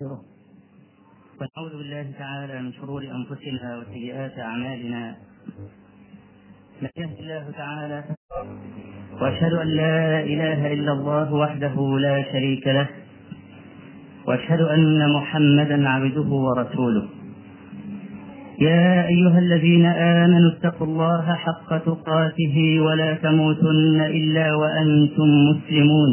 ونعوذ بالله تعالى من شرور أنفسنا وسيئات أعمالنا. من يهد الله تعالى وأشهد أن لا إله إلا الله وحده لا شريك له وأشهد أن محمدا عبده ورسوله. يا أيها الذين آمنوا اتقوا الله حق تقاته ولا تموتن إلا وأنتم مسلمون.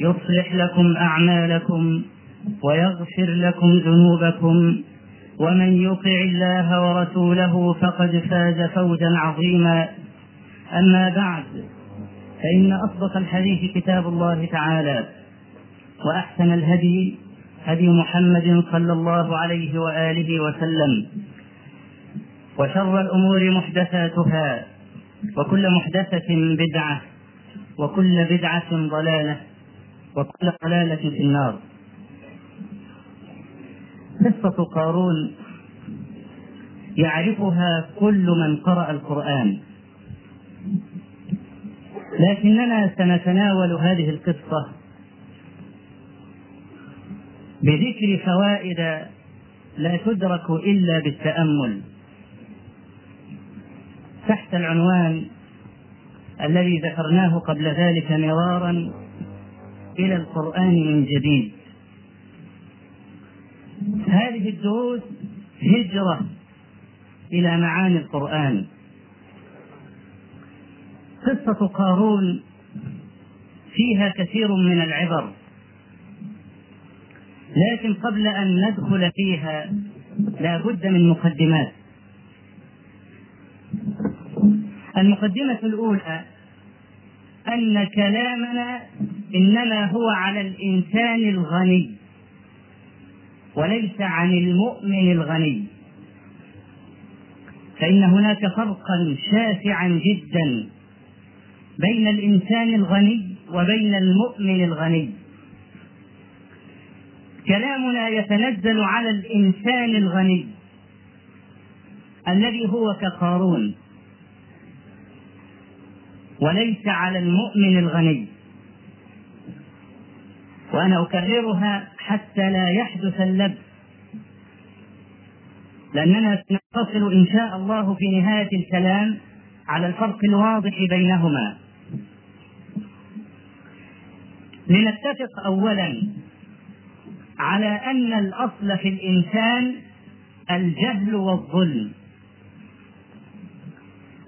يصلح لكم أعمالكم ويغفر لكم ذنوبكم ومن يطع الله ورسوله فقد فاز فوزا عظيما. أما بعد فإن أصدق الحديث كتاب الله تعالى وأحسن الهدي هدي محمد صلى الله عليه وآله وسلم. وشر الأمور محدثاتها وكل محدثة بدعة وكل بدعة ضلالة. وكل ضلالة في النار. قصة قارون يعرفها كل من قرأ القرآن. لكننا سنتناول هذه القصة بذكر فوائد لا تدرك إلا بالتأمل. تحت العنوان الذي ذكرناه قبل ذلك مرارا إلى القرآن من جديد. هذه الدروس هجرة إلى معاني القرآن. قصة قارون فيها كثير من العبر. لكن قبل أن ندخل فيها لا بد من مقدمات. المقدمة الأولى أن كلامنا إنما هو على الإنسان الغني وليس عن المؤمن الغني. فإن هناك فرقا شاسعا جدا بين الإنسان الغني وبين المؤمن الغني. كلامنا يتنزل على الإنسان الغني الذي هو كقارون وليس على المؤمن الغني. وأنا أكررها حتى لا يحدث اللبس لأننا سنتصل إن شاء الله في نهاية الكلام على الفرق الواضح بينهما. لنتفق أولا على أن الأصل في الإنسان الجهل والظلم.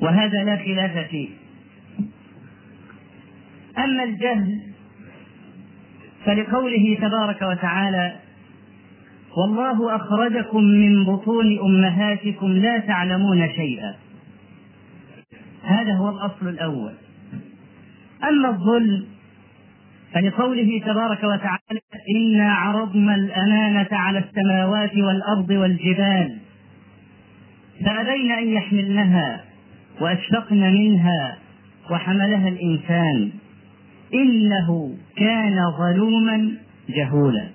وهذا لا خلاف فيه. أما الجهل فلقوله تبارك وتعالى والله أخرجكم من بطون أمهاتكم لا تعلمون شيئا. هذا هو الأصل الأول. أما الظلم فلقوله تبارك وتعالى إنا عرضنا الأمانة على السماوات والأرض والجبال فأبين أن يحملنها وأشفقن منها وحملها الإنسان. إنه كان ظلوما جهولا.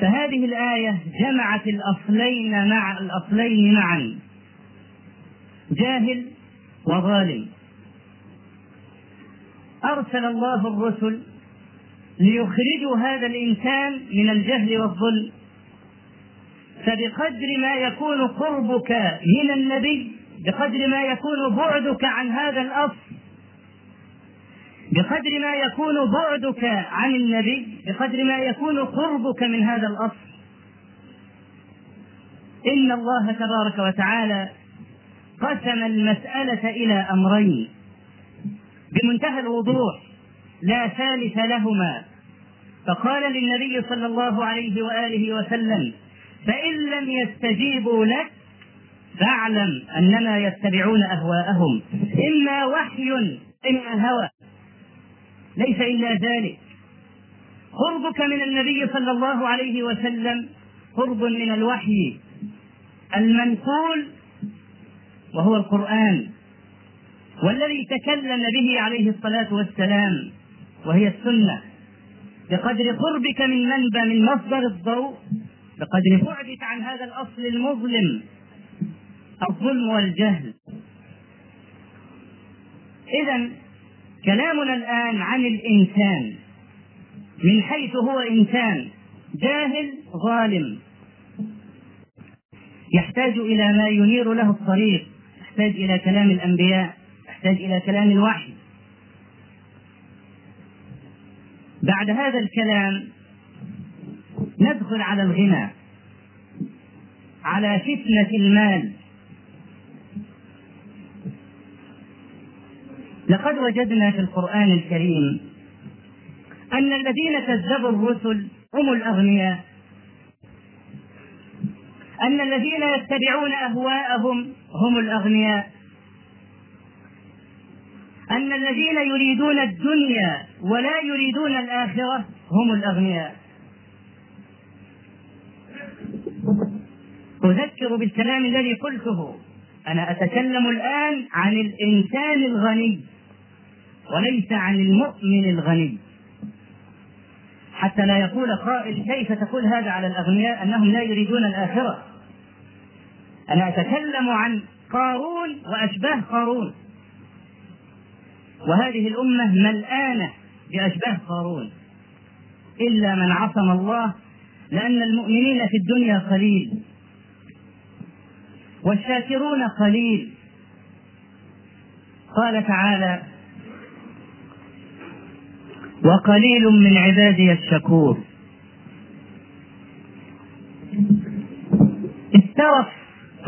فهذه الآية جمعت الأصلين مع الأصلين معا. جاهل وظالم. أرسل الله الرسل ليخرجوا هذا الإنسان من الجهل والظلم. فبقدر ما يكون قربك من النبي بقدر ما يكون بعدك عن هذا الأصل بقدر ما يكون بعدك عن النبي بقدر ما يكون قربك من هذا الأصل. إن الله تبارك وتعالى قسم المسألة إلى أمرين. بمنتهى الوضوح لا ثالث لهما. فقال للنبي صلى الله عليه وآله وسلم فإن لم يستجيبوا لك فاعلم أنما يتبعون أهواءهم إما وحي إما هوى. ليس إلا ذلك. قربك من النبي صلى الله عليه وسلم قرب من الوحي المنقول وهو القرآن والذي تكلم به عليه الصلاة والسلام وهي السنة. بقدر قربك من منبع من مصدر الضوء بقدر بعدك عن هذا الأصل المظلم الظلم والجهل. إذا كلامنا الآن عن الإنسان من حيث هو إنسان جاهل ظالم. يحتاج إلى ما ينير له الطريق يحتاج إلى كلام الأنبياء يحتاج إلى كلام الوحي. بعد هذا الكلام ندخل على الغنى على فتنة المال. لقد وجدنا في القرآن الكريم أن الذين كذبوا الرسل هم الأغنياء أن الذين يتبعون أهواءهم هم الأغنياء أن الذين يريدون الدنيا ولا يريدون الآخرة هم الأغنياء. أذكر بالكلام الذي قلته أنا أتكلم الآن عن الإنسان الغني. وليس عن المؤمن الغني. حتى لا يقول قائل كيف تقول هذا على الأغنياء أنهم لا يريدون الآخرة. أنا أتكلم عن قارون وأشباه قارون. وهذه الأمة ملآنة بأشباه قارون. إلا من عصم الله لأن المؤمنين في الدنيا قليل. والشاكرون قليل. قال تعالى وقليل من عبادي الشكور. الترف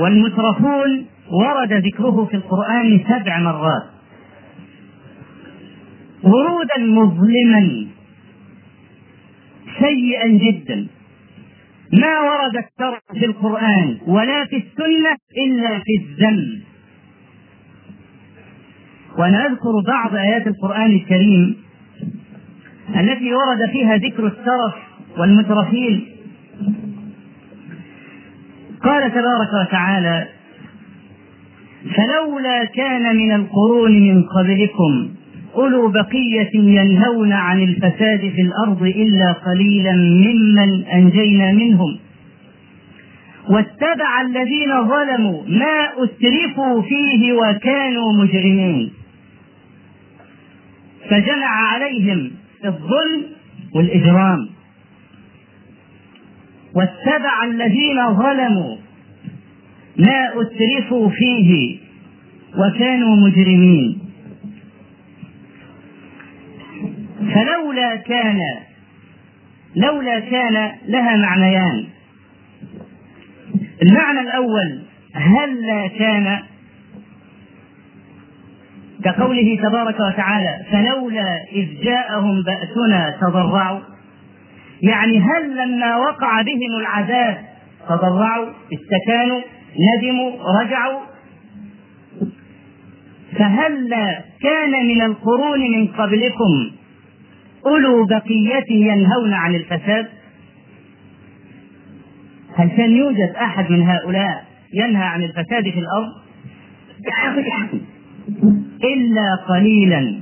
والمترفون ورد ذكره في القرآن سبع مرات. ورودا مظلما سيئا جدا. ما ورد الترف في القرآن ولا في السنة إلا في الذم. وأنا أذكر بعض آيات القرآن الكريم التي ورد فيها ذكر الترف والمترفين قال تبارك وتعالى فلولا كان من القرون من قبلكم أولو بقية ينهون عن الفساد في الأرض إلا قليلا ممن أنجينا منهم. واتبع الذين ظلموا ما أسرفوا فيه وكانوا مجرمين. فجمع عليهم الظلم والإجرام. واتبع الذين ظلموا ما أسرفوا فيه وكانوا مجرمين. فلولا كان لولا كان لها معنيان. المعنى الأول هلا كان كقوله تبارك وتعالى فلولا إذ جاءهم بأسنا تضرعوا. يعني هل لما وقع بهم العذاب تضرعوا استكانوا ندموا رجعوا؟ فهل كان من القرون من قبلكم أولو بقية ينهون عن الفساد؟ هل كان يوجد أحد من هؤلاء ينهى عن الفساد في الأرض؟ إلا قليلا.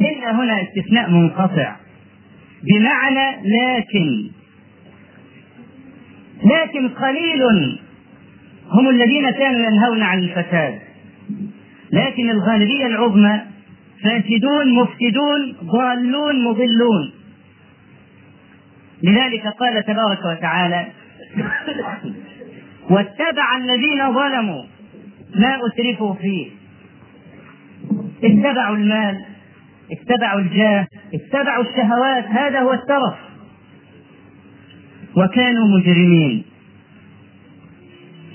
إلا هنا استثناء منقطع. بمعنى لكن. لكن قليل. هم الذين كانوا ينهون عن الفساد. لكن الغالبية العظمى فاسدون مفسدون ضالون مضلون. لذلك قال تبارك وتعالى واتبع الذين ظلموا ما أسرفوا فيه. اتبعوا المال اتبعوا الجاه اتبعوا الشهوات هذا هو الترف. وكانوا مجرمين.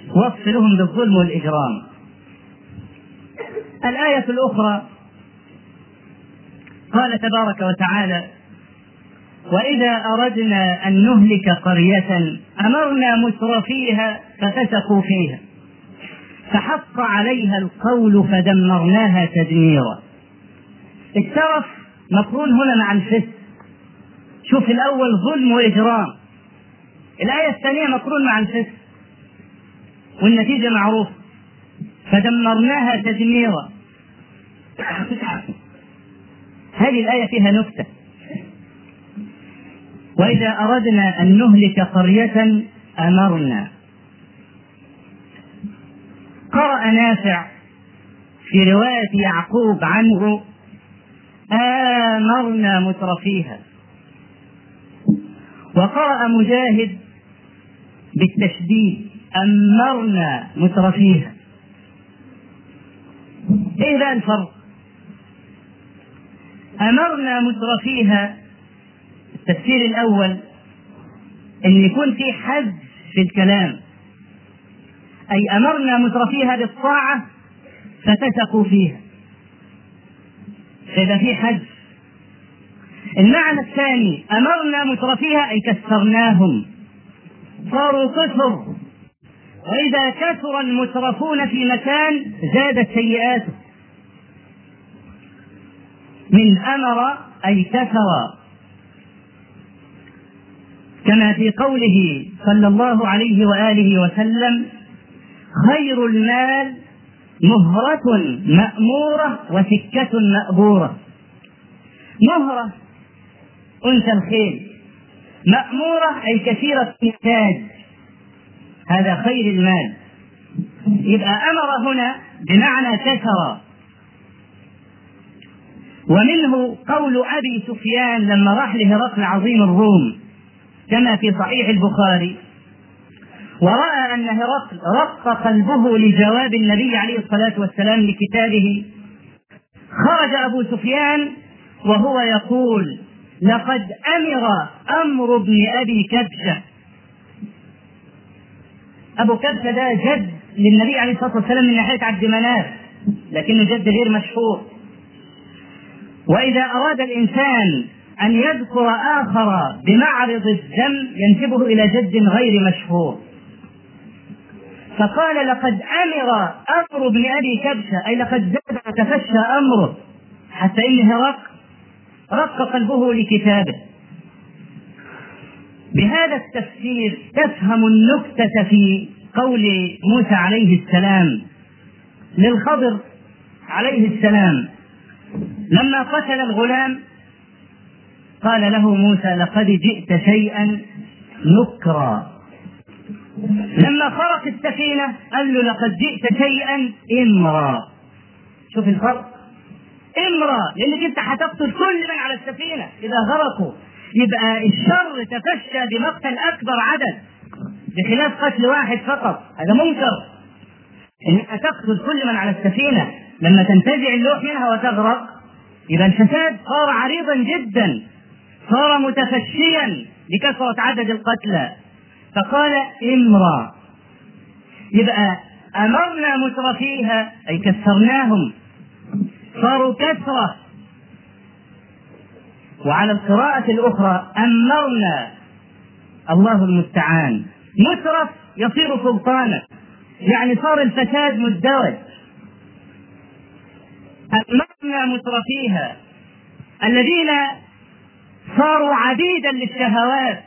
وصف لهم بالظلم والإجرام. الآية الأخرى قال تبارك وتعالى وإذا أردنا أن نهلك قرية أمرنا مترفيها ففسقوا فيها. فحق عليها القول فدمرناها تدميرا. الترف مقرون هنا مع الفسق. شوف الأول ظلم وإجرام. الآية الثانية مقرون مع الفسق. والنتيجة معروفة. فدمرناها تدميرا. هذه الآية فيها نكتة. وإذا أردنا أن نهلك قرية أمرنا. قرأ نافع في رواية يعقوب عنه آمرنا مترفيها. وقرأ مجاهد بالتشديد أمرنا مترفيها. إيه ذا الفرق؟ أمرنا مترفيها التفسير الأول أن يكون في حد في الكلام. أي أمرنا مترفيها بالطاعة ففسقوا فيها. فإذا في حد المعنى الثاني أمرنا مترفيها أي كسرناهم. صاروا كثر. وإذا كثر المترفون في مكان زادت سيئاته. من أمر أي كثر. كما في قوله صلى الله عليه وآله وسلم خير المال مهرة مأمورة وسكة مأبورة. مهرة أنثى الخيل. مأمورة أي كثيرة الإنتاج. هذا خير المال. يبقى أمر هنا بمعنى كثر ومنه قول أبي سفيان لما راح لهرقل عظيم الروم كما في صحيح البخاري ورأى أن هرقل رق قلبه لجواب النبي عليه الصلاة والسلام لكتابه. خرج أبو سفيان وهو يقول لقد أمر أمر بن أبي كبشة. أبو كبشة ده جد للنبي عليه الصلاة والسلام من ناحية عبد مناف لكنه جد غير مشهور. وإذا أراد الإنسان أن يذكر آخر بمعرض الذم ينسبه إلى جد غير مشهور. فقال لقد أمر أمر بن أبي كبشة أي لقد زاد وتفشى أمره حتى إن هرق رق قلبه لكتابه. بهذا التفسير تفهم النكتة في قول موسى عليه السلام. للخضر عليه السلام. لما قتل الغلام قال له موسى لقد جئت شيئا نكرا. لما خرق السفينة قال له لقد جئت شيئا إمرأ. شوف الفرق. إمرأ لأنك أنت هتقتل كل من على السفينة. إذا غرقوا يبقى الشر تفشى بمقتل أكبر عدد. بخلاف قتل واحد فقط. هذا منكر. انك تقتل كل من على السفينة لما تنتزع اللوح منها وتغرق اذا الفساد صار عريضا جدا. صار متفشيا بكثره عدد القتلى. فقال امرأ. يبقى أمرنا مترفيها أي كسرناهم. صاروا كثره وعلى القراءة الأخرى أمرنا. الله المستعان. مترف يصير سلطانا. يعني صار الفساد مزدوج. أمرنا مترفيها. الذين صاروا عبيدا للشهوات.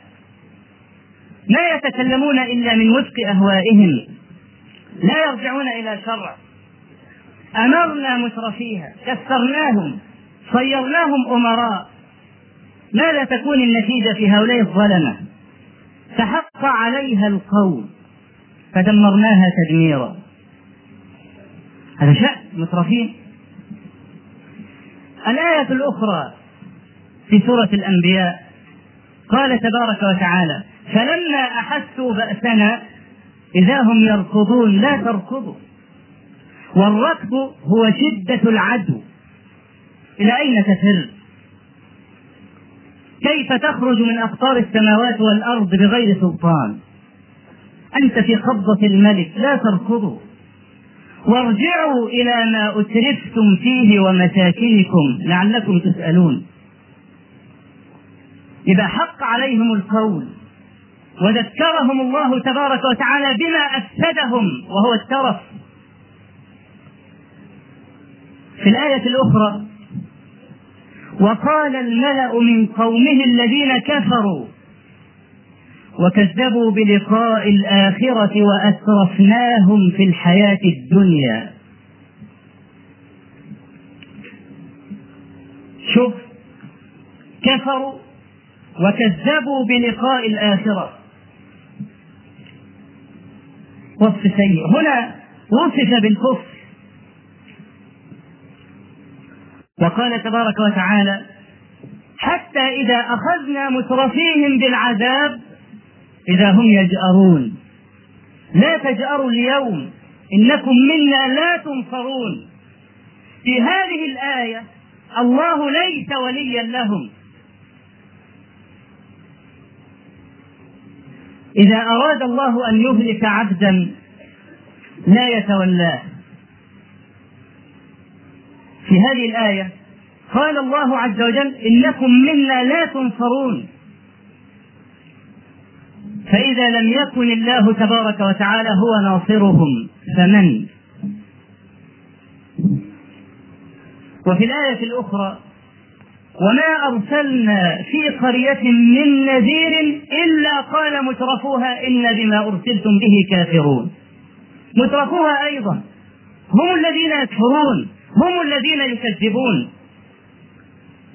لا يتكلمون إلا من وفق أهوائهم. لا يرجعون إلى شرع. أمرنا مترفيها كسرناهم صيرناهم أمراء. ماذا تكون النتيجة في هؤلاء الظلمة؟ فحق عليها القول. فدمرناها تدميرا. هذا شأن مترفين الآية الأخرى في سورة الأنبياء. قال تبارك وتعالى فلما أحسوا بأسنا إذا هم يركضون لا تركضوا. والركض هو شدة العدو. إلى أين تفر؟ كيف تخرج من أقطار السماوات والأرض بغير سلطان؟ أنت في قبضة الملك لا تركضوا. وارجعوا إلى ما أترفتم فيه ومساكنكم لعلكم تسألون. إذا حق عليهم القول وذكرهم الله تبارك وتعالى بما أفسدهم وهو الترف في الآية الأخرى وقال الملأ من قومه الذين كفروا وكذبوا بلقاء الآخرة وأسرفناهم في الحياة الدنيا. شوف كفروا وكذبوا بلقاء الآخرة. وصف سيء. هنا وصف بالكفر. وقال تبارك وتعالى حتى إذا أخذنا مترفيهم بالعذاب إذا هم يجأرون. لا تجأروا اليوم إنكم منا لا تنصرون. في هذه الآية الله ليس وليا لهم. إذا أراد الله أن يهلك عبدا لا يتولاه. في هذه الآية قال الله عز وجل إنكم منا لا تنصرون. فإذا لم يكن الله تبارك وتعالى هو ناصرهم فمن؟ وفي الآية الأخرى وما أرسلنا في قرية من نذير إلا قال مترفوها إن بما أرسلتم به كافرون. مترفوها أيضا. هم الذين يكفرون. هم الذين يكذبون.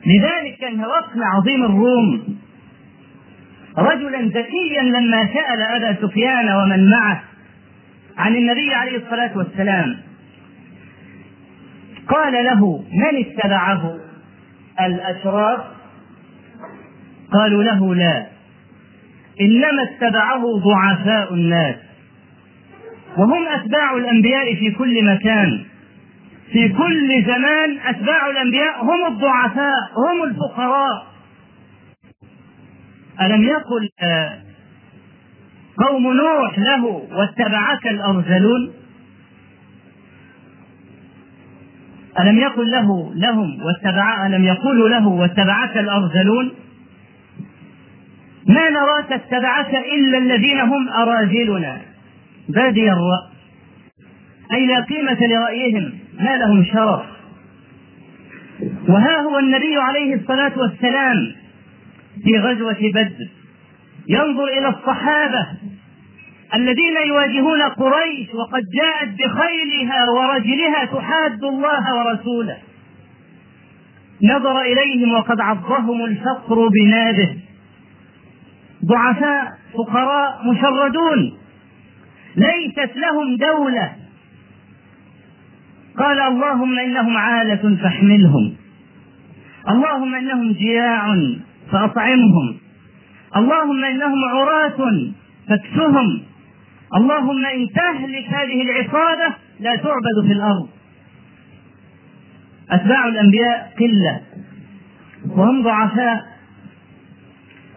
لذلك كان هرقل عظيم الروم. رجلا ذكيا لما سأل أبا سفيان ومن معه عن النبي عليه الصلاة والسلام قال له من اتبعه؟ الأشراف قالوا له لا. إنما اتبعه ضعفاء الناس. وهم أتباع الأنبياء في كل مكان. في كل زمان أتباع الأنبياء هم الضعفاء هم الفقراء. ألم يقل قوم نوح له واتبعك الأرذلون؟ ألم يقل له لهم واتبع ألم يقولوا له واتبعك الأرذلون؟ ما نراك اتبعك إلا الذين هم أراذلنا. بادي الرأي أي لا قيمة لرأيهم. ما لهم شرف. وها هو النبي عليه الصلاة والسلام في غزوة بدر. ينظر إلى الصحابة الذين يواجهون قريش وقد جاءت بخيلها ورجلها تحاد الله ورسوله. نظر إليهم وقد عضهم الفقر بنابه ضعفاء فقراء مشردون. ليست لهم دولة. قال اللهم إنهم عالة فاحملهم. اللهم إنهم جياع فأطعمهم. اللهم إنهم عراة فاكسهم. اللهم إن تهلك هذه العصابة لا تعبد في الأرض. أتباع الأنبياء قلة وهم ضعفاء.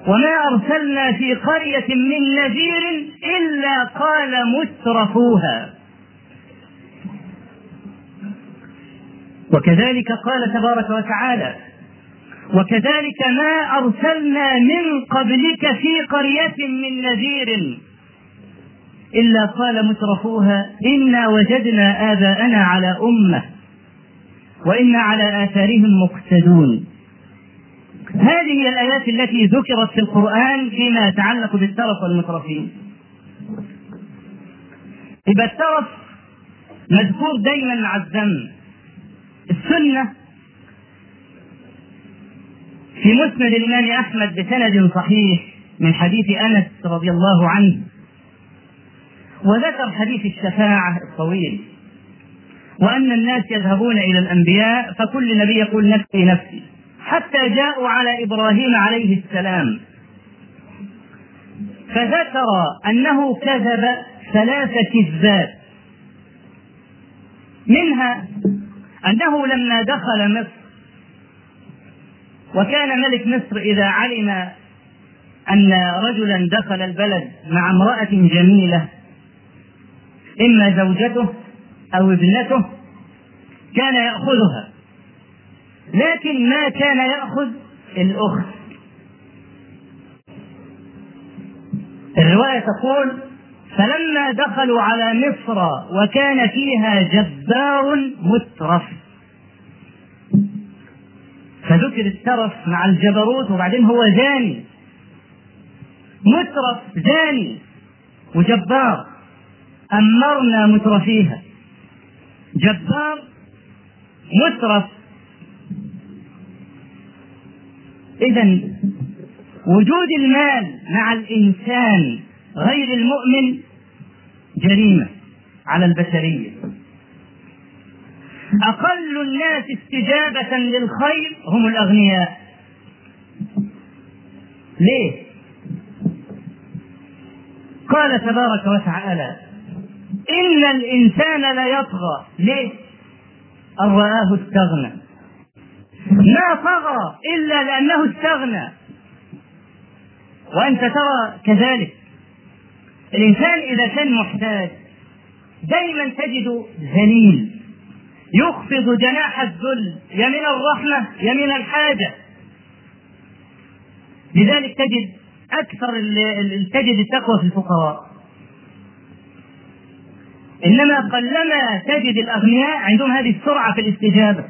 وما أرسلنا في قرية من نذير إلا قال مترفوها. وكذلك قال تبارك وتعالى وكذلك ما أرسلنا من قبلك في قرية من نذير إلا قال مترفوها إنا وجدنا آباءنا على أمة وإنا على آثارهم مقتدون. هذه هي الآيات التي ذكرت في القرآن فيما يتعلق بالترف والمترفين. يبقى الترف مذكور دايما مع الذم. السنة في مسند الإمام أحمد بسند صحيح من حديث أنس رضي الله عنه. وذكر حديث الشفاعة الطويل. وأن الناس يذهبون إلى الأنبياء فكل نبي يقول نفسي نفسي. حتى جاءوا على إبراهيم عليه السلام. فذكر أنه كذب ثلاث كذبات. منها أنه لما دخل مصر وكان ملك مصر إذا علم أن رجلا دخل البلد مع امرأة جميلة إما زوجته أو ابنته كان يأخذها. لكن ما كان يأخذ الأخت. الرواية تقول فلما دخلوا على مصر وكان فيها جبار مترف. فذكر الترف مع الجبروت وبعدين هو زاني. مترف زاني وجبار. أمرنا مترفيها جبار مترف. إذا وجود المال مع الإنسان غير المؤمن جريمة على البشرية. أقل الناس استجابة للخير هم الأغنياء. ليه؟ قال تبارك وتعالى إن الإنسان ليطغى ليه؟ أن رآه استغنى. ما طغى إلا لأنه استغنى. وأنت ترى كذلك. الإنسان إذا كان محتاج دائما تجد ذليل يخفض جناح الذل يا من الرحمة يا من الحاجة. لذلك تجد أكثر تجد التقوى في الفقراء. إنما قلما تجد الأغنياء عندهم هذه السرعة في الاستجابة.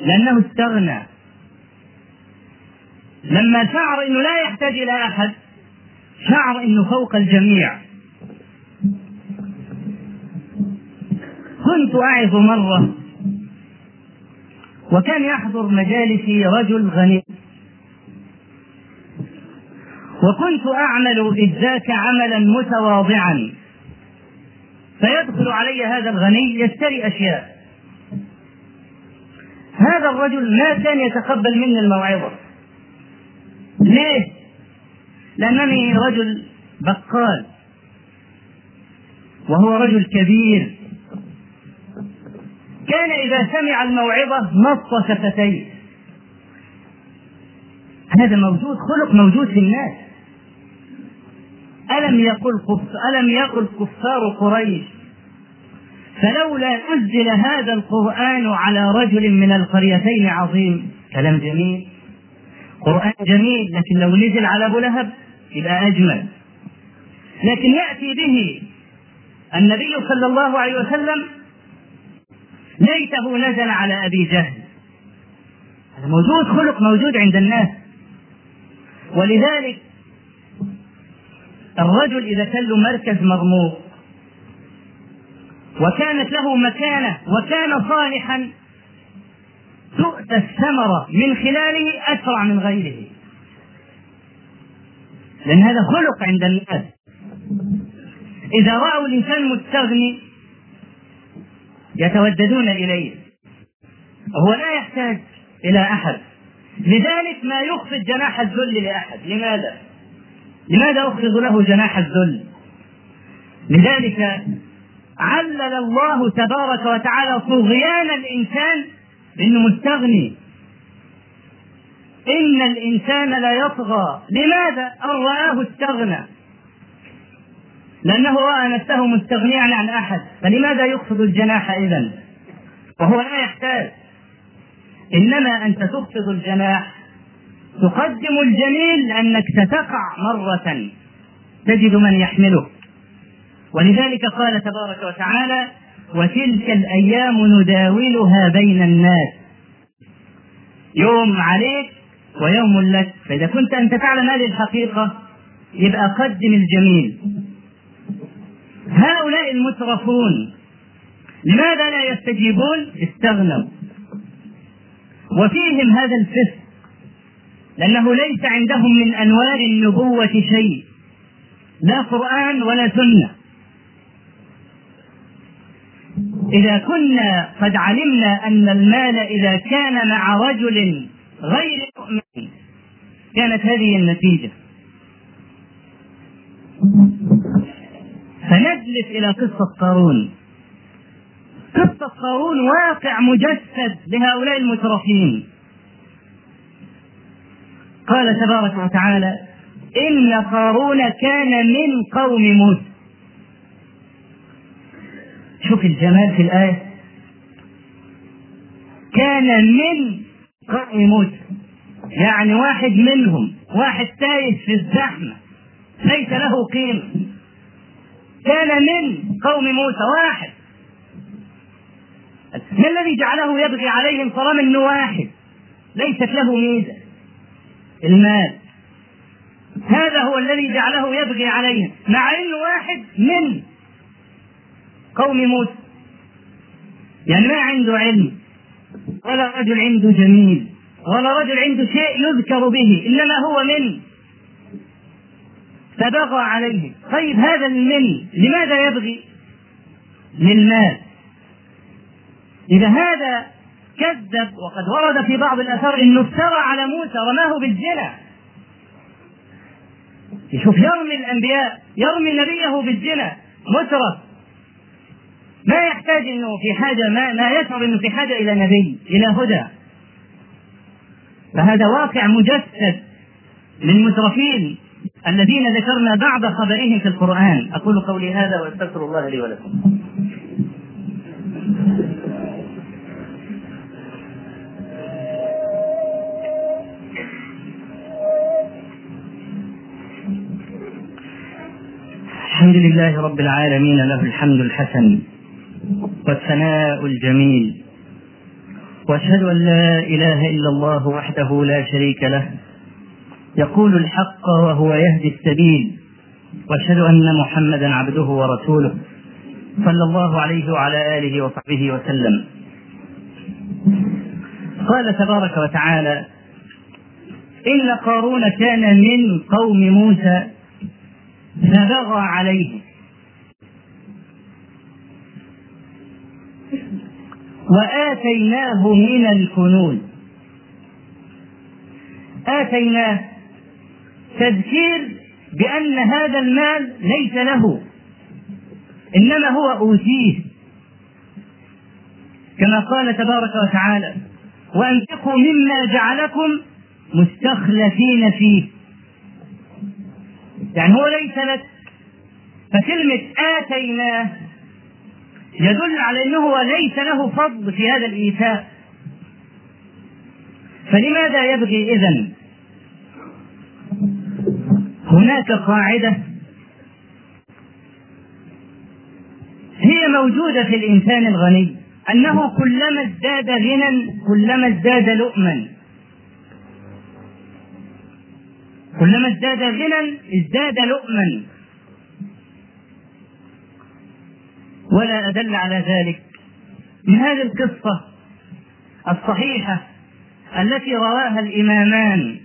لأنه استغنى. لما شعر أنه لا يحتاج إلى أحد شعر أنه فوق الجميع. كنت أعظ مرة وكان يحضر مجالسي رجل غني. وكنت أعمل إذ ذاك عملا متواضعا. فيدخل علي هذا الغني يشتري أشياء. هذا الرجل ما كان يتقبل مني الموعظة. ليه؟ لأنني رجل بقال وهو رجل كبير. كان إذا سمع الموعظة نص شفتيه. هذا موجود خلق موجود في الناس. ألم يقل ألم يقل كفار قريش؟ فلولا أنزل هذا القرآن على رجل من القريتين عظيم. كلام جميل. قرآن جميل لكن لو نزل على أبو لهب يبقى أجمل. لكن يأتي به النبي صلى الله عليه وسلم ليته نزل على أبي جهل. هذا موجود خلق موجود عند الناس. ولذلك الرجل إذا كان له مركز مرموق وكانت له مكانة وكان صالحا تؤتى الثمرة من خلاله أسرع من غيره. لأن هذا خلق عند الناس. إذا رأوا الإنسان مستغني يتوددون إليه. هو لا يحتاج إلى أحد. لذلك ما يخفض جناح الذل لأحد. لماذا؟ لماذا أخفض له جناح الذل؟ لذلك علل الله تبارك وتعالى طغيان الإنسان بأنه مستغني. إن الإنسان ليطغى لماذا؟ أن رآه استغنى. لأنه رأى نفسه مستغنيا عن أحد. فلماذا يخفض الجناح إذا وهو لا يحتاج. إنما أنت تخفض الجناح تقدم الجميل لأنك ستقع مرة تجد من يحملك ولذلك قال تبارك وتعالى وتلك الأيام نداولها بين الناس. يوم عليك ويوم لك. فإذا كنت أنت تعلم هذه الحقيقة يبقى قدم الجميل. هؤلاء المترفون لماذا لا يستجيبون؟ استغنوا. وفيهم هذا الفسق. لأنه ليس عندهم من أنوار النبوة شيء. لا قرآن ولا سنة. إذا كنا قد علمنا أن المال إذا كان مع رجل غير مؤمن كانت هذه النتيجة. فنجلس إلى قصة قارون. قصة قارون واقع مجسد لهؤلاء المترفين. قال تبارك وتعالى إن قارون كان من قوم موسى. شوف الجمال في الآية. كان من قوم موسى. يعني واحد منهم واحد تايه في الزحمة. ليس له قيمة. كان من قوم موسى واحد. ما الذي جعله يبغي عليهم طالما انه واحد؟ ليست له ميزة. المال. هذا هو الذي جعله يبغي عليهم مع إنه واحد من قوم موسى. يعني ما عنده علم ولا رجل عنده جميل ولا رجل عنده شيء يذكر به إنما هو من فبغى عليه. طيب هذا المن لماذا يبغي؟ للمال. إذا هذا كذب وقد ورد في بعض الآثار أنه افترى على موسى رماه بالزنا. يشوف يرمي الأنبياء يرمي نبيه بالزنا مترف. ما يحتاج إنه في حاجة ما ما يشعر إنه في حاجة إلى نبي إلى هدى. فهذا واقع مجسد للمترفين الذين ذكرنا بعض خبرهم في القرآن. أقول قولي هذا وأستغفر الله لي ولكم. الحمد لله رب العالمين له الحمد الحسن والثناء الجميل. وأشهد أن لا إله إلا الله وحده لا شريك له. يقول الحق وهو يهدي السبيل. وأشهد أن محمدا عبده ورسوله. صلى الله عليه وعلى آله وصحبه وسلم. قال تبارك وتعالى إن قارون كان من قوم موسى فبغى عليه. وآتيناه من الكنوز اتيناه تذكير بأن هذا المال ليس له إنما هو أوتيه. كما قال تبارك وتعالى وأنفقوا مما جعلكم مستخلفين فيه. يعني هو ليس لك. فكلمة آتيناه يدل على أنه هو ليس له فضل في هذا الإيتاء فلماذا يبغي إذن؟ هناك قاعدة هي موجودة في الإنسان الغني أنه كلما ازداد غنى كلما ازداد لؤما كلما ازداد غنى ازداد لؤما. ولا أدل على ذلك. من هذه القصة الصحيحة التي رواها الإمامان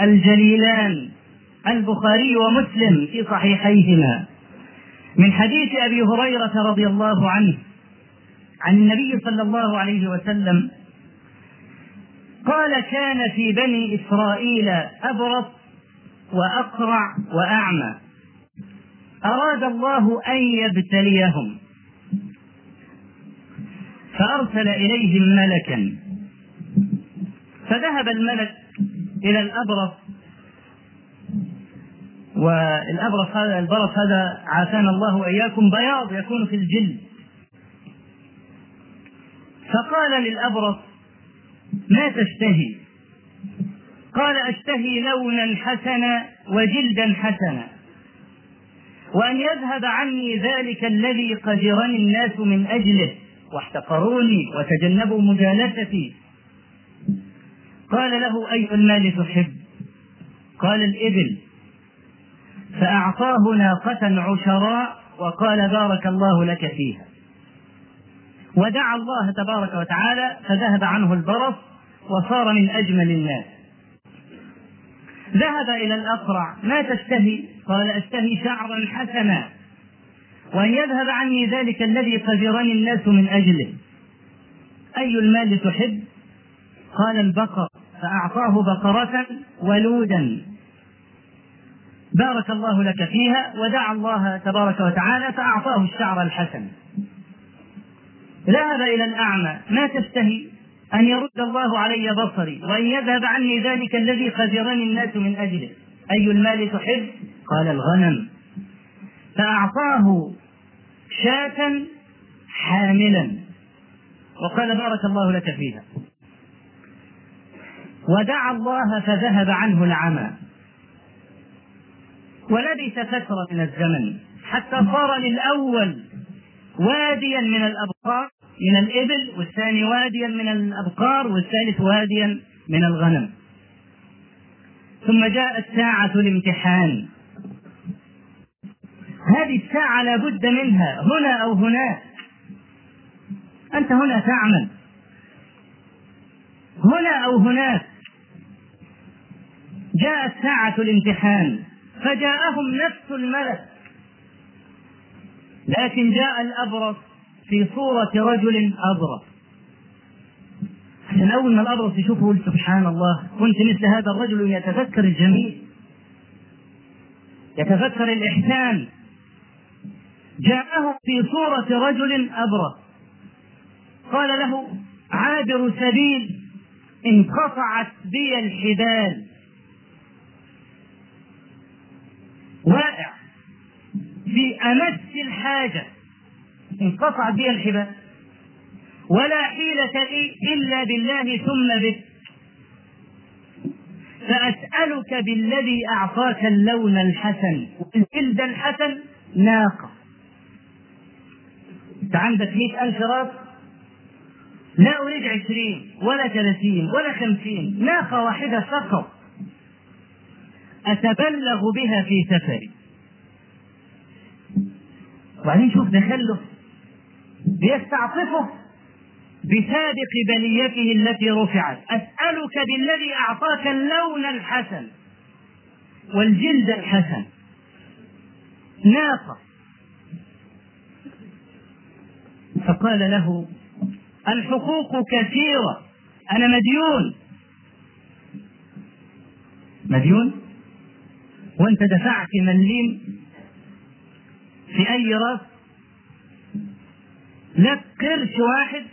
الجليلان البخاري ومسلم في صحيحيهما. من حديث أبي هريرة رضي الله عنه عن النبي صلى الله عليه وسلم قال كان في بني إسرائيل أبرص وأقرع وأعمى. أراد الله أن يبتليهم. فأرسل إليهم ملكا. فذهب الملك إلى الأبرص. والأبرص هذا البرص هذا عافانا الله وإياكم. بياض يكون في الجلد. فقال للأبرص ما تشتهي؟ قال أشتهي لونا حسنا وجلدا حسنا. وأن يذهب عني ذلك الذي قدرني الناس من أجله واحتقروني وتجنبوا مجالستي. قال له أي المال تحب؟ قال الإبل. فأعطاه ناقة عشراء وقال بارك الله لك فيها. ودعا الله تبارك وتعالى فذهب عنه البرص وصار من أجمل الناس. ذهب إلى الأقرع ما تشتهي؟ قال أشتهي شعرا حسنا. وأن يذهب عني ذلك الذي قدرني الناس من أجله. أي المال تحب؟ قال البقر. فأعطاه بقرة ولودا. بارك الله لك فيها ودعا الله تبارك وتعالى فأعطاه الشعر الحسن. ذهب إلى الأعمى. ما تشتهي؟ أن يرد الله علي بصري وأن يذهب عني ذلك الذي خزرني الناس من أجله. أي المال تحب؟ قال الغنم. فأعطاه شاة حاملا. وقال بارك الله لك فيها. ودعا الله فذهب عنه العمى. ولبث فترة من الزمن حتى صار للأول واديا من الأبقار من الإبل والثاني واديا من الأبقار والثالث واديا من الغنم. ثم جاءت ساعة الامتحان. هذه الساعة لا بد منها هنا أو هناك. أنت هنا تعمل. هنا أو هناك. جاءت ساعة الامتحان. فجاءهم نفس الملك. لكن جاء الأبرص. في صورة رجل أبرص عشان أول ما الأبرص يشوفه يقول سبحان الله كنت مثل هذا الرجل يتذكر الجميل. يتذكر الإحسان. جاءه في صورة رجل أبرص قال له عابر سبيل انقطعت بي الحبال. واقع. في أمس الحاجة. انقطعت بي الحبال. ولا حيلة لي إلا بالله ثم بك فأسألك بالذي أعطاك اللون الحسن. والجلد الحسن ناقة. أنت عندك مئة ألف راس لا أريد عشرين ولا ثلاثين ولا خمسين. ناقة واحدة فقط. أتبلغ بها في سفري. وبعدين شوف دخله بيستعطفه بسابق بليته التي رفعت. أسألك بالذي أعطاك اللون الحسن والجلد الحسن. ناقة. فقال له الحقوق كثيرة أنا مديون. مديون؟ وأنت دفعت مليم في أي راس؟ لك قرش واحد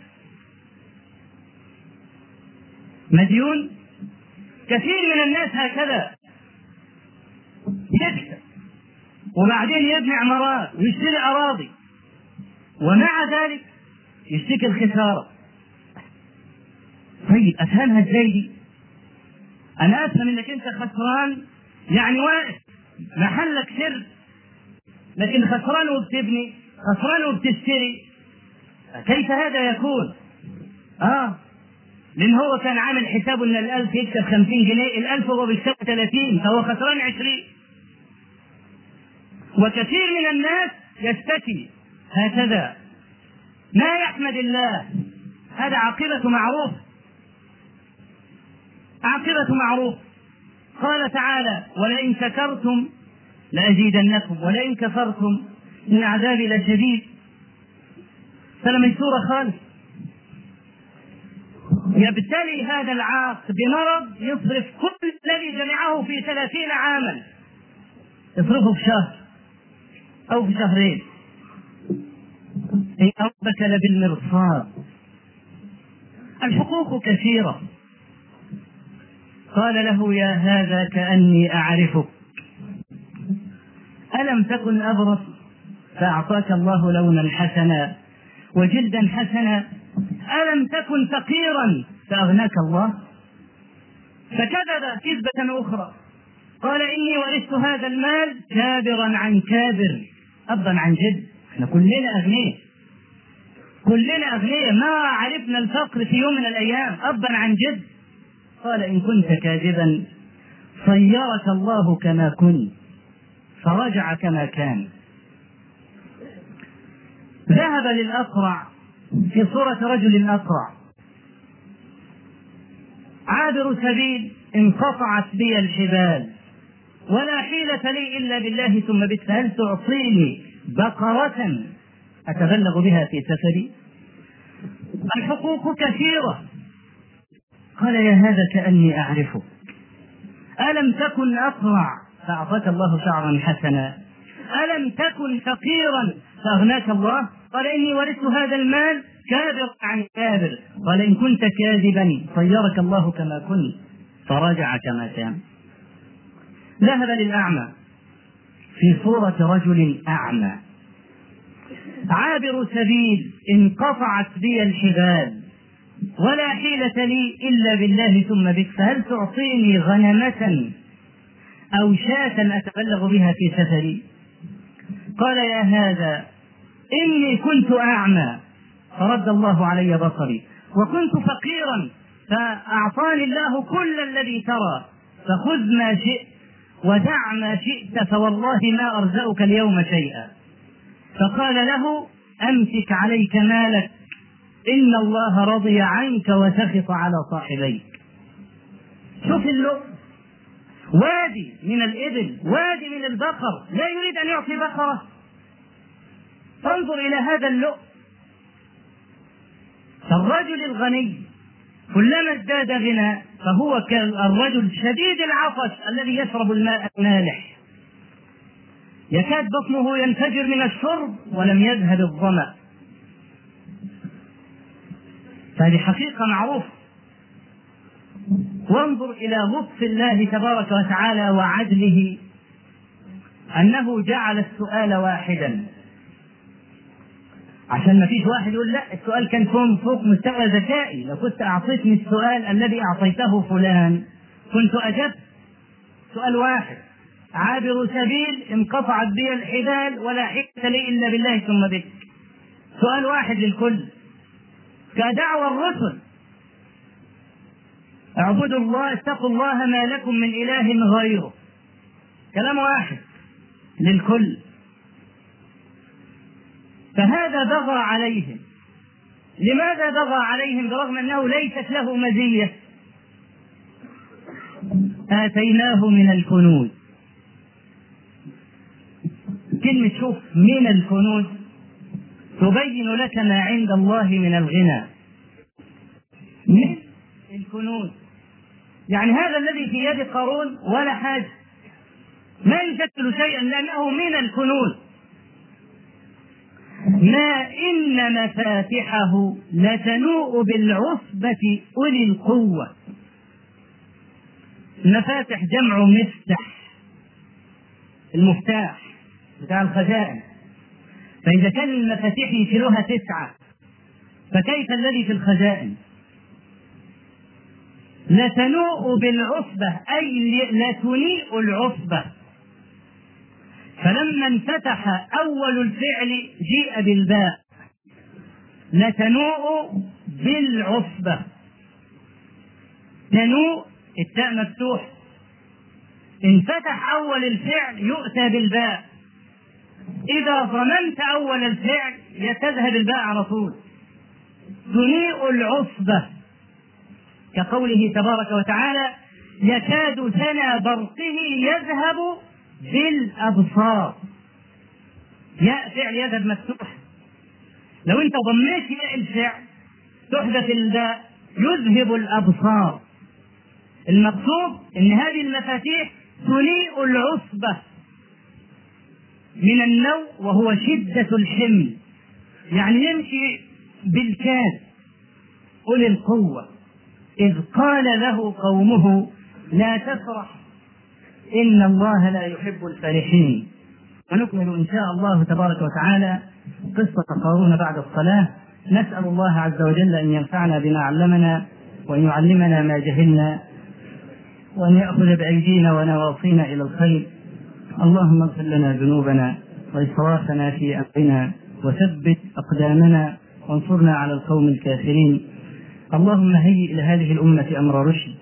مديون؟ كثير من الناس هكذا. يكسب وبعدين يبني عمارات ويشتري أراضي. ومع ذلك يشتكي الخسارة. طيب أفهمها إزاي دي؟ أنا أفهم إنك أنت خسران يعني واقف محلك سر لكن خسران وبتبني خسران وبتشتري. كيف هذا يكون؟ آه لأن هو كان عامل حسابه إن الألف يكسب 50 جنيه، الألف هو بيكسب 30 فهو خسران 20 وكثير من الناس يشتكي هكذا. ما يحمد الله؟ هذا عاقبة معروف. عاقبة معروف. قال تعالى ولئن شكرتم لأزيدنكم ولئن كفرتم إن عذابي لشديد. فلميسورة خالص يبتلي هذا العاق بمرض يصرف كل الذي جمعه في ثلاثين عاما. يصرفه في شهر أو في شهرين. إن ربك لبالمرصاد الحقوق كثيرة. قال له يا هذا كأني أعرفك. ألم تكن أبرص؟ فأعطاك الله لونا حسنا. وجلدا حسنا ألم تكن فقيرا؟ فأغناك الله. فكذب كذبة أخرى. قال إني ورثت هذا المال كابرا عن كابر. أبا عن جد. إحنا كلنا أغنياء. كلنا أغنياء. ما عرفنا الفقر في يوم من الأيام. أبا عن جد. قال إن كنت كاذبا صيرك الله كما كنت فرجع كما كان. ذهب للأقرع في صورة رجل أقرع عابر سبيل انقطعت بي الحبال ولا حيلة لي إلا بالله ثم بك هل تعطيني بقرة أتبلغ بها في سفري؟ الحقوق كثيرة. قال يا هذا كأني أعرفه ألم تكن أقرع فأعطاك الله شعرا حسنا. ألم تكن فقيرا؟ فأغناك الله قال إني ورثت هذا المال كابر عن كابر قال إن كنت كاذبا صيرك الله كما كنت فرجع كما كان ذهب للأعمى في صورة رجل أعمى عابر سبيل انقطعت بي الحبال ولا حيلة لي إلا بالله ثم بك فهل تعطيني غنمة أو شاة أتبلغ بها في سفري قال يا هذا إني كنت أعمى. فرد الله علي بصري. وكنت فقيرا فأعطاني الله كل الذي ترى. فخذ ما شئت ودع ما شئت فوالله ما أرزقك اليوم شيئا. فقال له أمسك عليك مالك. إن الله رضي عنك وسخط على صاحبيك. شوف اللؤم. وادي من الإبل وادي من البقر. لا يريد أن يعطي بقرة. فانظر إلى هذا اللؤم. فالرجل الغني كلما ازداد غنى فهو كالرجل شديد العطش الذي يشرب الماء المالح. يكاد بطنه ينفجر من الشرب ولم يذهب الظمأ. فهذه حقيقة معروفة. وانظر إلى لطف الله تبارك وتعالى وعدله أنه جعل السؤال واحدا. عشان ما فيش واحد يقول لا السؤال كان فوق مستوى ذكائي. لو كنت أعطيتني السؤال الذي أعطيته فلان كنت أجبت. سؤال واحد. عابر سبيل انقطعت بي الحبال ولا حكمة لي إلا بالله ثم بك. سؤال واحد للكل. كدعوى الرسل اعبدوا الله اتقوا الله ما لكم من إله غيره. كلام واحد للكل. فهذا بغى عليهم. لماذا بغى عليهم؟ برغم أنه ليست له مزية. آتيناه من الكنوز. كلمة شوف من الكنوز. تبين لك ما عند الله من الغنى. من الكنوز. يعني هذا الذي في يد قارون ولا حاجة. ما يشكل شيئا لأنه من الكنوز. ما إن مفاتحه لتنوء بالعصبة أولي القوة. المفاتح جمع مفتح المفتاح بتاع الخزائن. فإذا كان المفاتيح يشيلوها تسعة فكيف الذي في الخزائن؟ لتنوء بالعصبة أي لتنيء العصبة. فلما انفتح أول الفعل جيء بالباء لتنوء بالعصبة. تنوء التاء مفتوح. انفتح أول الفعل يؤتى بالباء. إذا ضمنت أول الفعل تذهب الباء على طول. تنيء العصبة. كقوله تبارك وتعالى يكاد سنا برقه يذهب بالأبصار. ياء فعل يذهب مفتوح. لو انت ضميت ياء الفعل تحدث الباء يذهب الأبصار. المقصود إن هذه المفاتيح تنيء العصبة من النوء وهو شدة الحمل. يعني يمشي بالكاد. أولي القوة. إذ قال له قومه لا تفرح. إن الله لا يحب الفرحين. ونكمل إن شاء الله تبارك وتعالى قصة قارون بعد الصلاة. نسأل الله عز وجل أن ينفعنا بما علمنا وأن يعلمنا ما جهلنا وأن يأخذ بأيدينا ونواصينا إلى الخير. اللهم اغفر لنا ذنوبنا وإسرافنا في أمرنا وثبت أقدامنا وانصرنا على القوم الكافرين. اللهم هيئ لهذه الأمة أمر رشد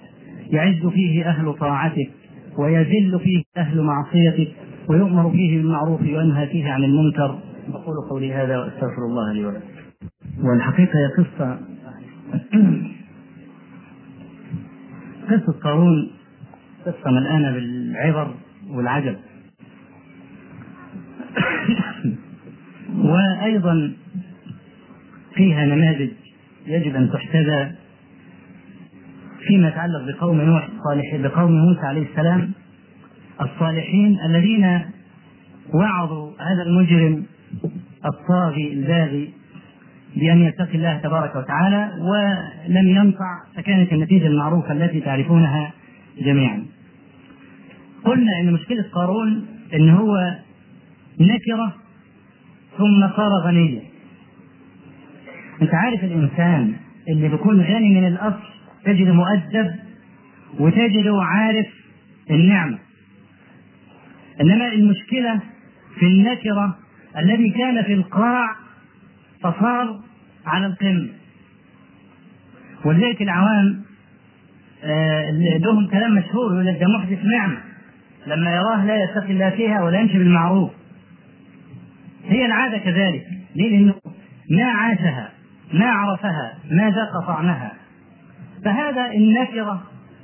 يعز فيه أهل طاعتك ويذل فيه أهل معصيتك ويؤمر فيه بالمعروف وينهى فيه عن المنكر. أقول قولي هذا وأستغفر الله لي ولكم. والحقيقة هي قصة قصة قارون قصة ملآنة بالعبر والعجب. وأيضا فيها نماذج يجب أن تحتذى. فيما يتعلق بقوم نوح الصالح بقوم موسى عليه السلام الصالحين الذين وعظوا هذا المجرم الطاغي الباغي بأن يتقي الله تبارك وتعالى ولم ينفع فكانت النتيجة المعروفة التي تعرفونها جميعا. قلنا إن مشكلة قارون إن هو نكرة ثم صار غنيا. أنت عارف الإنسان اللي بيكون غني من الأصل تجد مؤدب وتجده عارف النعمة. إنما المشكلة في النكرة الذي كان في القاع فصار على القمة. ولذلك العوام آه، لهم كلام مشهور يقول لك ده محدث نعمة. لما يراه لا يتقي الله فيها ولا يمشي بالمعروف. هي العادة كذلك. ليه؟ لأنه ما عاشها ما عرفها ما ذاق طعمها. فهذا النكرة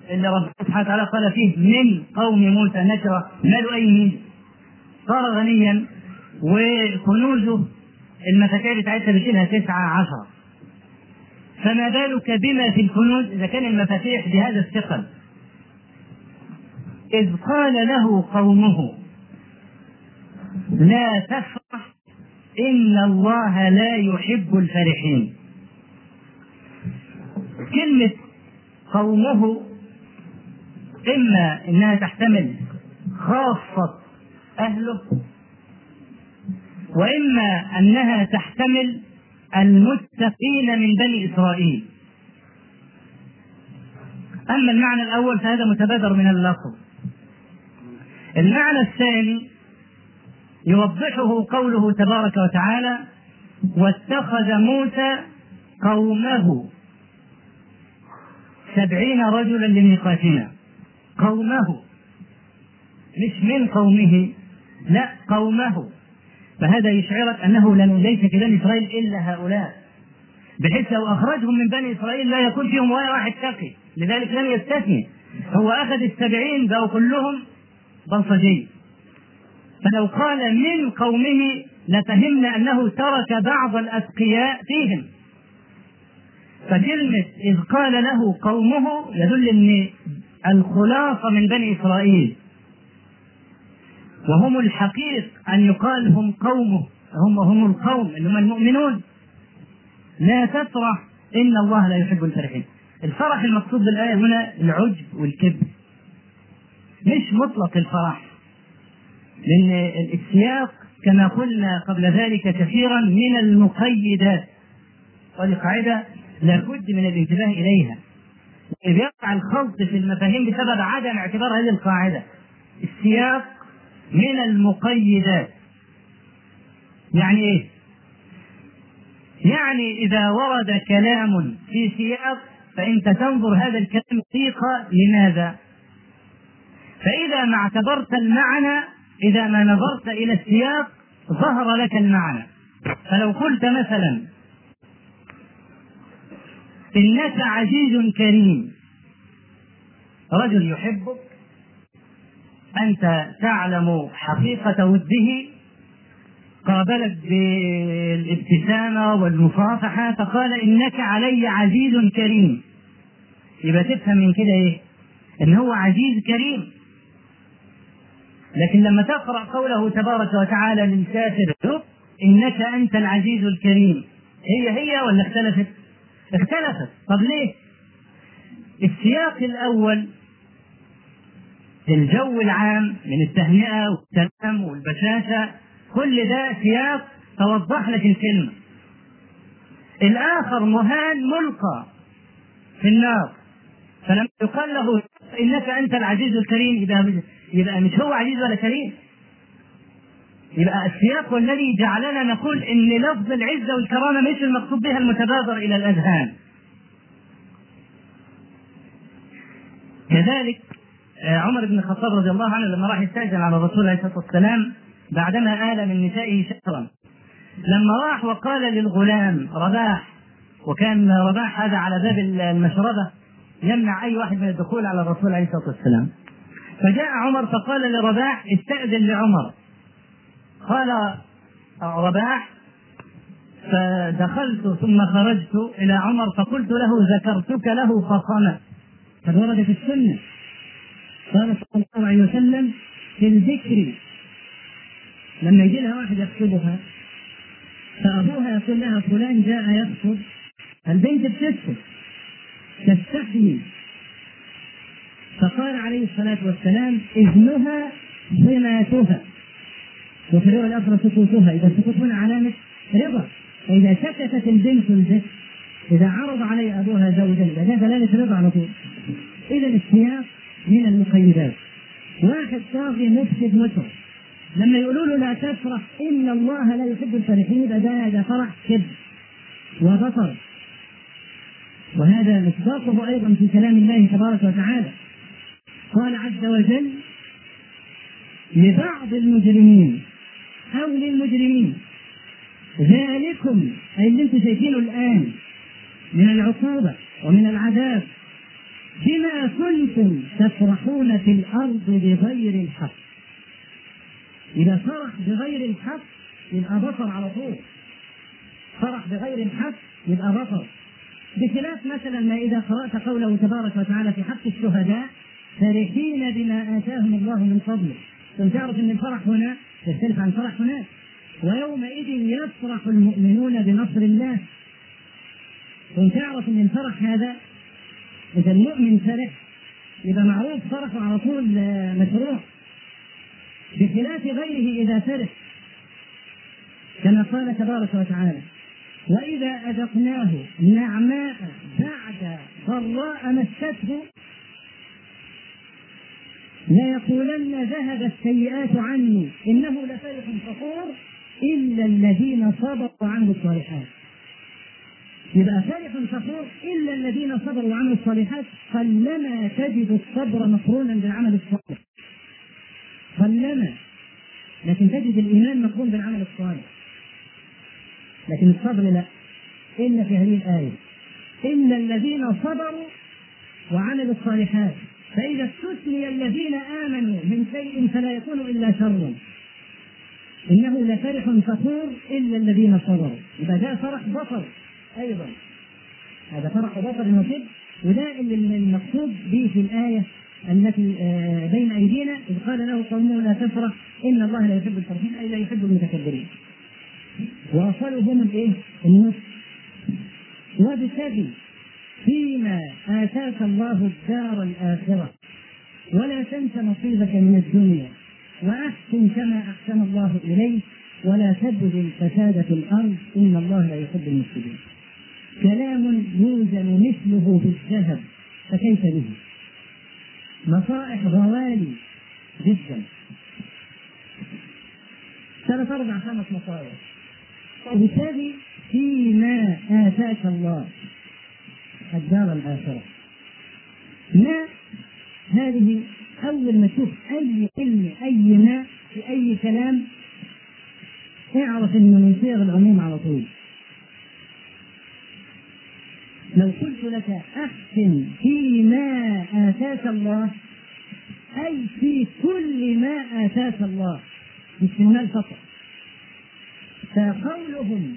اللي ربنا سبحانه وتعالى قال فيه من قوم موسى نكرة ماله أي مين صار غنيا وكنوزه المفاتيح بتاعتها بيشيلها تسعة عشر. فما بالك بما في الكنوز إذا كان المفاتيح بهذا الثقل؟ إذ قال له قومه لا تفرح إن الله لا يحب الفرحين. كلمة قومه إما إنها تحتمل خاصة أهله وإما أنها تحتمل المتقين من بني إسرائيل. أما المعنى الأول فهذا متبادر من اللفظ. المعنى الثاني يوضحه قوله تبارك وتعالى واتخذ موسى قومه سبعين رجلا لميقاتنا. قومه. مش من قومه. لا قومه. فهذا يشعرك أنه لن ليس في بني إسرائيل إلا هؤلاء. بحيث لو أخرجهم من بني إسرائيل لا يكون فيهم ولا واحد تقي. لذلك لم يستثني. هو أخذ السبعين بقوا كلهم بلطجي. فلو قال من قومه لفهمنا أنه ترك بعض الأتقياء فيهم. فكلمة إذ قال له قومه يدل أن الخلاصة من بني إسرائيل. وهم الحقيق أن يقال هم قومه هم هم القوم اللي هم المؤمنون. لا تفرح إن الله لا يحب الفرحين الفرح المقصود بالآية هنا العجب والكبر مش مطلق الفرح لأن السياق كما قلنا قبل ذلك كثيرا من المقيدات. وهذه قاعدة لابد من الانتباه إليها. بيقع الخلط في المفاهيم بسبب عدم اعتبار هذه القاعدة. السياق من المقيدات. يعني إيه يعني إذا ورد كلام في سياق فانت تنظر هذا الكلام دقيقة لماذا؟ فإذا ما اعتبرت المعنى إذا ما نظرت إلى السياق ظهر لك المعنى. فلو قلت مثلا إنك عزيز كريم. رجل يحبك أنت تعلم حقيقة وده. قابلك بالابتسامة والمصافحة فقال إنك علي عزيز كريم. يبقى تفهم من كده إيه؟ إن هو عزيز كريم. لكن لما تقرأ قوله تبارك وتعالى للكافر إنك أنت العزيز الكريم. هي هي ولا اختلفت؟ اختلفت. طب ليه؟ السياق الأول الجو العام من التهنئة والسلام والبشاشة كل ده سياق توضح لك الكلمة. الآخر مهان ملقى في النار. فلما يقال له إنك أنت العزيز الكريم يبقى يبقى مش هو عزيز ولا كريم؟ يبقى السياق والذي جعلنا نقول إن لفظ العزة والكرامة مش المقصود بها المتبادر إلى الأذهان. كذلك آه، عمر بن الخطاب رضي الله عنه لما راح يستأذن على الرسول عليه الصلاة والسلام بعدما آل من نسائه شهرا لما راح وقال للغلام رباح وكان رباح هذا على باب المشربة يمنع أي واحد من الدخول على الرسول عليه الصلاة والسلام فجاء عمر فقال لرباح استأذن لعمر قال رباح فدخلت ثم خرجت إلى عمر فقلت له ذكرتك له فصمت قد ورد في السنة. قال صلى الله عليه وسلم في الذكر لما يجي لها واحد يخطبها فأبوها يقول لها فلان جاء يخطب البنت بتسكت تستحيي فقال عليه الصلاة والسلام إذنها ظناتها وفي الرواية الأخرى سكوتها إذا السكوت هنا علامة رضا فإذا سكتت البنت الذكر إذا عرض علي أبوها زوجا إذا دلالة رضا على طول. إذا السياق من المقيدات. واحد طاغي مفسد متر لما يقولوا له لا تفرح إن الله لا يحب الفرحين يبقى ده هذا فرح كذب وبطر وهذا مصداقه أيضا في كلام الله تبارك وتعالى. قال عز وجل لبعض المجرمين أو للمجرمين. ذلكم أي اللي أنتم شايفينه الآن من العقوبة ومن العذاب. بما كنتم تفرحون في الأرض بغير الحق. إذا فرح بغير الحق يبقى بطر على طول. فرح بغير الحق يبقى بطر بخلاف مثلا ما إذا قرأت قوله تبارك وتعالى في حق الشهداء فرحين بما آتاهم الله من فضله. ثم تعرف أن الفرح هنا يختلف عن الفرح هناك ويومئذ يفرح المؤمنون بنصر الله. ثم تعرف أن الفرح هذا. إذا المؤمن فرح يبقى معروف فرحه على طول مشروع. بخلاف غيره إذا فرح كما قال تبارك وتعالى وإذا أذقناه نعماء بعد ضراء مسته ليقولن ذهب السيئات عني إنه لفرح فخور إلا الذين صبروا وعملوا الصالحات. يبقى فرح فخور إلا الذين صبروا وعملوا الصالحات قلما تجد الصبر مقرونا بالعمل الصالح. قلما لكن تجد الإيمان مقرون بالعمل الصالح. لكن الصبر لا. إن في هذه الآية إن الذين صبروا وعملوا الصالحات. فإذا استثني الذين آمنوا من شيء فلا يكون إلا شرا إنه لفرح فخور إلا الذين صبروا. إذا جاء فرح بصر أيضا. هذا فرح بصر وكذب وده اللي المقصود به في الآية التي آه، بين أيدينا. إذ قال له قومه لا تفرح إن الله لا يحب الفرحين أي لا يحب المتكبرين. وأصلهم الإيه؟ النصف وابتغي فيما آتاك الله الدار الآخرة. ولا تنس نصيبك من الدنيا وأحسن كما أحسن الله إليك ولا تبغ الفساد في الأرض إن الله لا يحب المفسدين. كلام يوزن مثله بالذهب فكيف به؟ نصائح غوالي جدا. ثلاث أربع خمس نصائح ابتغي فيما آتاك الله. الدار الآخرة. ما هذه أول ما تشوف أي علم أي ما في أي كلام؟ اعرف إنه من صيغ العموم على طول. لو قلت لك أحسن فيما آتاك الله أي في كل ما آتاك الله مش المال فقط. فقولهم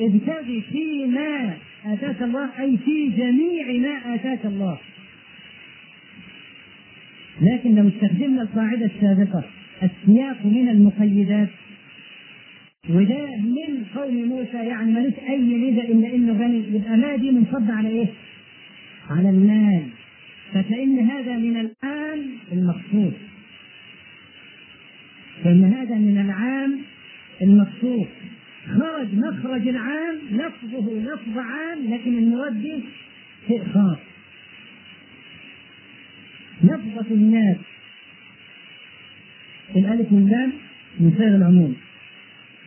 ابتغي فيما آتاك الله أي في جميع ما آتاك الله. لكن لو استخدمنا القاعدة السابقة السياق من المقيدات وده من قول موسى يعني ملوش أي ميزة إلا إنه غني يبقى ما دي منصب على إيه؟ على المال. فكأن هذا من العام المقصود. فإن هذا من العام المقصود. خرج مخرج العام لفظه لفظ عام لكن المراد به شيء خاص. لفظة الناس. الألف واللام من صيغ العموم.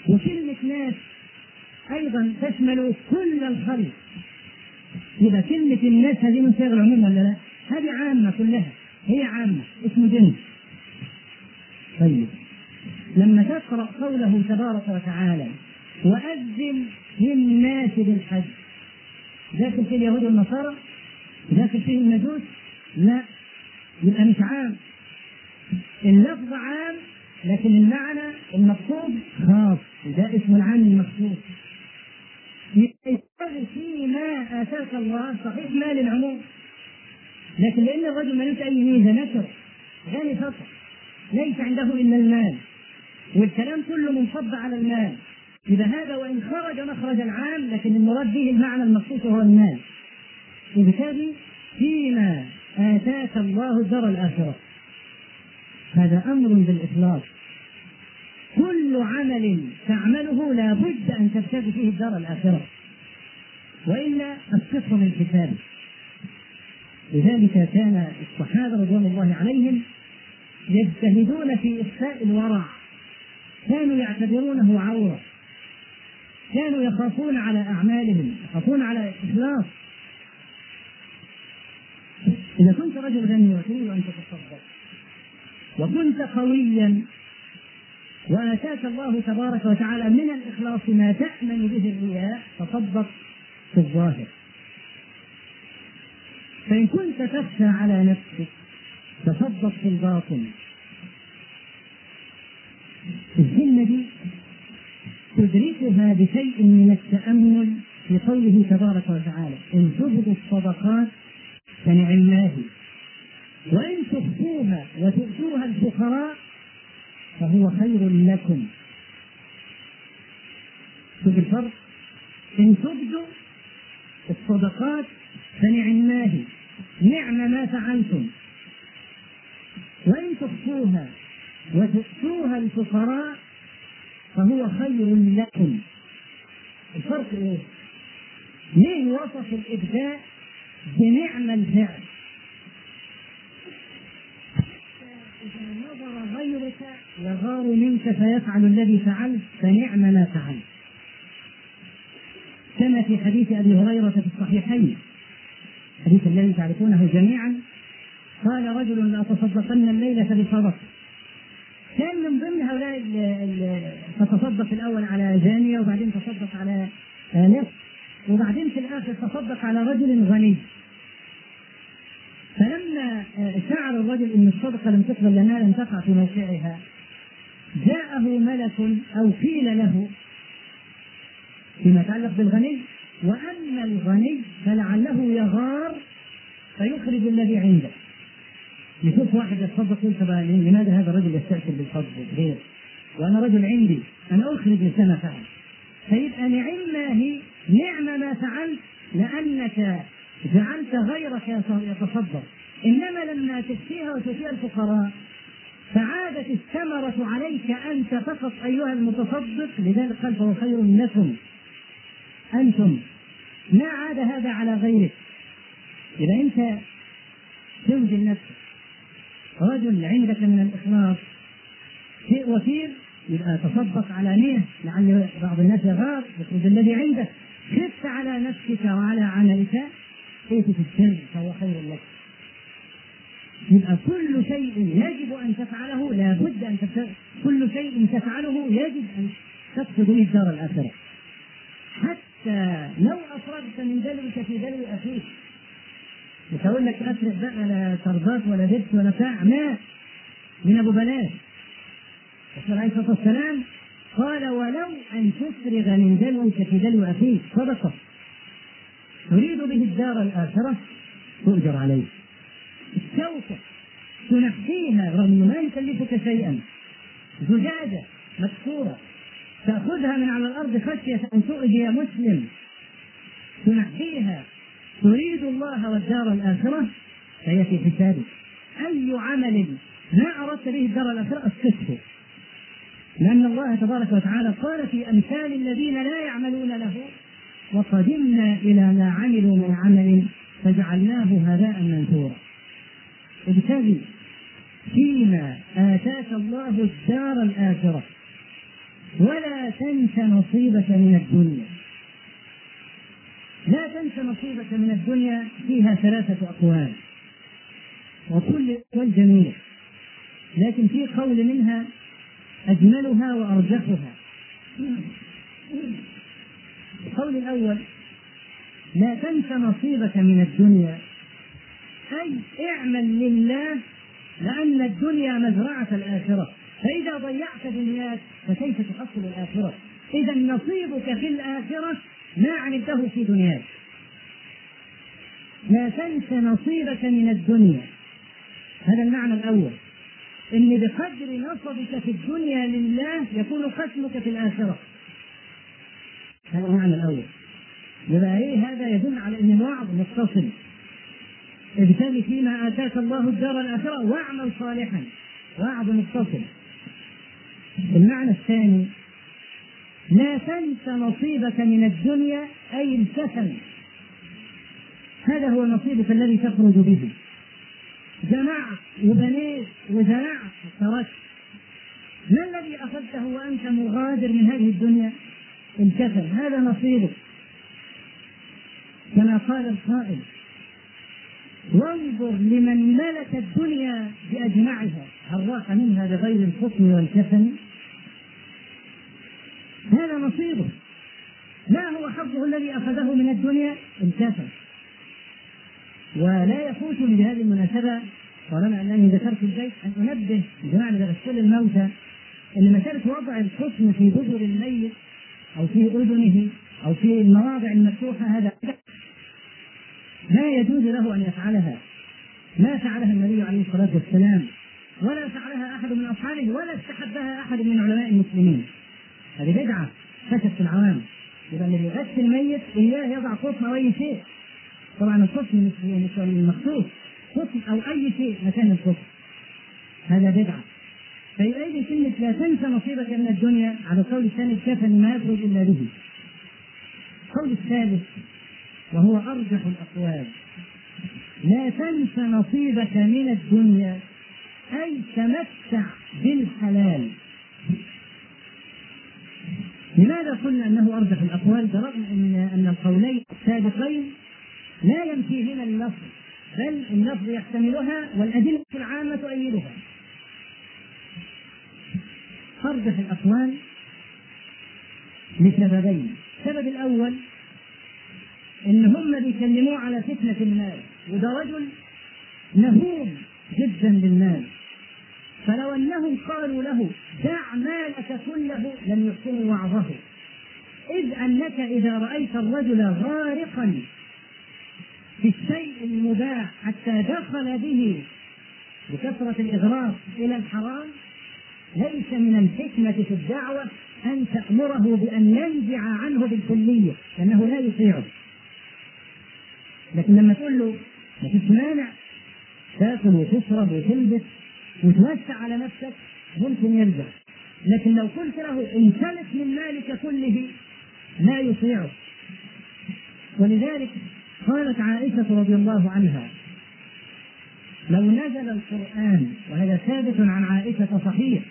وكلمة ناس أيضا تشمل كل الخلق. يبقى كلمة الناس هذه من صيغ العموم ولا لا؟ هذه عامة كلها. هي عامة. اسم جنس طيب. لما تقرأ قوله تبارك وتعالى وأذن للناس بالحج. داخل فيه اليهود والنصارى داخل فيه المجوس لا. يبقى مش عام. اللفظ عام لكن المعنى المقصود خاص. ده اسم العام المقصود. يبقى فيما آتاك الله صحيح ما للعموم. لكن لأن الرجل ملوش أي ميزة نشر غني فقط ليس عنده إلا المال. والكلام كله منصب على المال. إذا هذا وإن خرج مخرج العام لكن المراد به المعنى المخصوص هو المال ابتغي فيما آتاك الله الدار الآخرة. هذا أمر بالإخلاص كل عمل تعمله لا بد أن تبتغي فيه الدار الآخرة. وإلا الصفر من الكتاب لذلك كان الصحابة رضوان الله عليهم يجتهدون في إخفاء الورع. كانوا يعتبرونه عورة. كانوا يخافون على أعمالهم يخافون على الإخلاص إذا كنت رجل غني وتريد أن تتصدق. وكنت قويا. وآتاك الله تبارك وتعالى من الإخلاص ما تأمن به الرياء تصدق في الظاهر. فإن كنت تخشى على نفسك تصدق في الباطن. الذمة دي تدركها بشيء من التأمل في قوله تبارك وتعالى إن تبدوا الصدقات فنعماه وإن تخفوها وتؤتوها الفقراء فهو خير لكم. شوف الفرق. إن تبدوا الصدقات فنعماه نعم ما فعلتم. وإن تخفوها وتؤتوها الفقراء فهو خير لكم الفرق إيه؟ ليه وصف الإبداع بنعم الفعل؟ إذا نظر غيرك يغار منك فيفعل الذي فعلت فنعم ما فعلت. كما في حديث أبي هريرة في الصحيحين الحديث الذي تعرفونه جميعا قال رجل لأتصدقن الليلة بصدقة كان من ضمن هؤلاء فتصدق الأول على جانية وبعدين تصدق على نصف وبعدين في الآخر تصدق على رجل غني. فلما شعر الرجل إن الصدقة لم تقبل لانها لم تقع في موقعها جاءه ملك أو قيل له فيما يتعلق بالغني وأما الغني فلعله يغار فيخرج الذي عنده. يشوف واحد يتصدق يقول طب لماذا هذا الرجل يستأثر بالفضل؟ غير. وأنا رجل عندي أنا أخرج لسان فعل فيبقى نعم ما نعم ما فعلت لأنك جعلت غيرك يتصدق إنما لما تخفيها وتؤتيها الفقراء فعادت الثمرة عليك أنت فقط أيها المتصدق لذلك قال فهو خير لكم. أنتم ما عاد هذا على غيرك. إذا أنت توزن نفسك. رجل عندك من الإخلاص. شيء وفير يبقى تصدق على نية. لعل بعض الناس يغار. يخرج الذي عنده خفت على نفسك وعلى عملك. كيف تجتهد فهو خير لك. يبقى كل شيء يجب أن تفعله. لابد أن تفعل كل شيء تفعله يجب أن تقصد به الدار الآخرة. حتى لو افرغت من دلوك في دلو أخيك مش هقول لك افرغ بقى لا شربات ولا لبس ولا بتاع ماء من أبو بلاش. الرسول عليه الصلاة والسلام قال ولو أن تفرغ من دلوك في دلو أخيك. صدقه تريد به الدار الآخرة؟ تؤجر عليه. الشوكة تنحيها رغم ما يكلفك شيئا. زجاجة مكسوره تأخذها من على الأرض خشية أن تؤذي مسلم. تنحيها تريد الله والدار الآخرة فهي في حسابك أي عمل ما أردت به الدار الآخرة؟ اسكته لأن الله تبارك وتعالى قال في أمثال الذين لا يعملون له وقدمنا إلى ما عملوا من عمل فجعلناه هباء منثورا. ابتغي فيما آتاك الله الدار الآخرة. ولا تنس نصيبك من الدنيا. لا تنس نصيبك من الدنيا فيها ثلاثة أقوال. وكل أقوال جميلة لكن في قول منها أجملها وأرجحها. القول الأول لا تنس نصيبك من الدنيا. أي اعمل لله لأن الدنيا مزرعة الآخرة. فإذا ضيعت دنياك فكيف تحصل الآخرة؟ إذا نصيبك في الآخرة ما عملته في دنياك. لا تنس نصيبك من الدنيا. هذا المعنى الأول. إن بقدر نصبك في الدنيا لله يكون قسمك في الآخرة. هذا المعنى الأول. يبقى إيه هذا يدل على أن الوعظ متصل. ابتغي فيما آتاك الله الدار الآخرة وأعمل صالحا. وعظ متصل. المعنى الثاني لا تنس نصيبك من الدنيا أي الكفن هذا هو نصيبك الذي تخرج به. جمعت وبنيت وزرعت وتركت ما الذي أخذته وأنت مغادر من هذه الدنيا؟ الكفن هذا نصيبك. كما قال القائل وانظر لمن ملك الدنيا بأجمعها. هل راح منها بغير الحكم والكفن هذا نصيبه. ما هو حظه الذي أخذه من الدنيا؟ الكفن ولا يفوتني بهذه المناسبة. طالما أنني ذكرت البيت أن أنبه جماعة لغسل الموتى أن مسألة وضع الحكم في بدر الميت أو في أذنه أو في المواضع المفتوحة هذا لا يجوز له أن يفعلها. ما فعلها النبي عليه الصلاة والسلام ولا فعلها أحد من أصحابه ولا استحبها أحد من علماء المسلمين. هذه بدعة فشت في العوام. إذا اللي يغسل الميت إياه يضع قطن أو أي شيء. طبعا القطن مش مش المخصوص. قطن أو أي شيء مكان القطن هذا بدعة. فيؤيد كلمة لا تنسى نصيبك من الدنيا على القول الثاني الكفن ما يخرج إلا به. القول الثالث وهو أرجح الأقوال. لا تنس نصيبك من الدنيا أي تمتع بالحلال. لماذا قلنا أنه أرجح الأقوال برغم أن أن القولين السابقين لا ينفيهما اللفظ بل اللفظ يحتملها والأدلة العامة تؤيدها. أرجح الأقوال لسببين السبب الأول إن هم بيكلموه على فتنة المال وده رجل نهوم جدا للمال. فلو انهم قالوا له دع مالك كله لم يحسنوا وعظه. إذ أنك إذا رأيت الرجل غارقا في الشيء المباح حتى دخل به بكثرة الإغراق إلى الحرام ليس من الحكمة في الدعوة أن تأمره بأن ينزع عنه بالكلية لأنه لا يطيعه. لكن لما تقول له ما فيش مانع تأكل وتشرب وتلبس وتوسع على نفسك ممكن يرجع. لكن لو قلت له امتلك من مالك كله لا يطيعه. ولذلك قالت عائشة رضي الله عنها لو نزل القرآن وهذا ثابت عن عائشة صحيح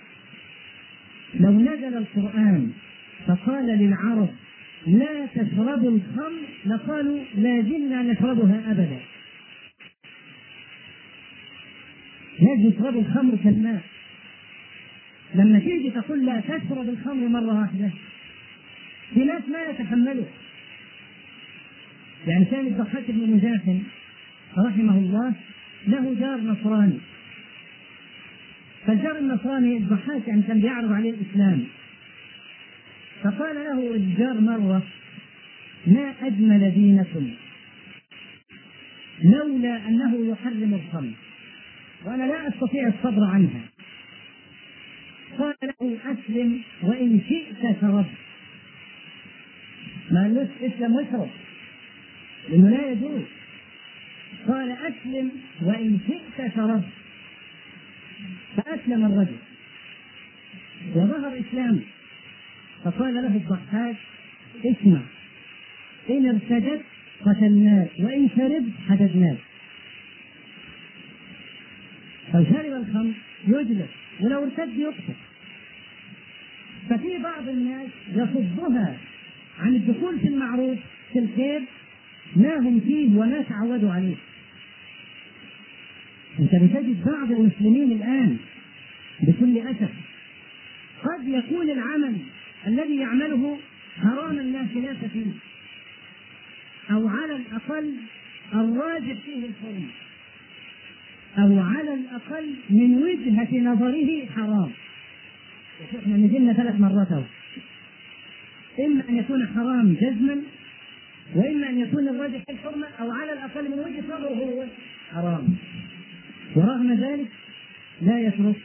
لو نزل القرآن فقال للعرب لا تشربوا الخمر لقالوا لا زلنا نشربها أبدا. لازم يشربوا الخمر كالماء لما تيجي تقول لا تشرب الخمر مرة واحدة في ناس ما يتحملوا. يعني كان الضحاك بن مزاحم رحمه الله له جار نصراني. فالجار النصراني الضحاك يعني كان بيعرض عليه الإسلام. فقال له الجار مرة ما أجمل دينكم؟ لولا أنه يحرم الخمر. وأنا لا أستطيع الصبر عنها. قال له أسلم وإن شئت شربت ما قالوش اسلم واشرب لأنه لا يجوز. قال أسلم وإن شئت شربت فأسلم الرجل. وظهر إسلامه فقال له الضحاك اسمع. إن ارتدت قتلناك وإن شربت حددناك. فشرب الخمر يجلس ولو ارتد يقتل ففي بعض الناس يصدها عن الدخول في المعروف في الخير ما هم فيه وما تعودوا عليه. انت بتجد بعض المسلمين الآن بكل أسف قد يكون العمل الذي يعمله حراما لا خلاف فيه أو على الأقل الراجح فيه الحرمة. أو على الأقل من وجهة نظره حرام. إحنا نزلنا ثلاث مرات أهو. إما أن يكون حرام جزما وإما أن يكون الراجح الحرمة أو على الأقل من وجهة نظره هو حرام. ورغم ذلك لا يترك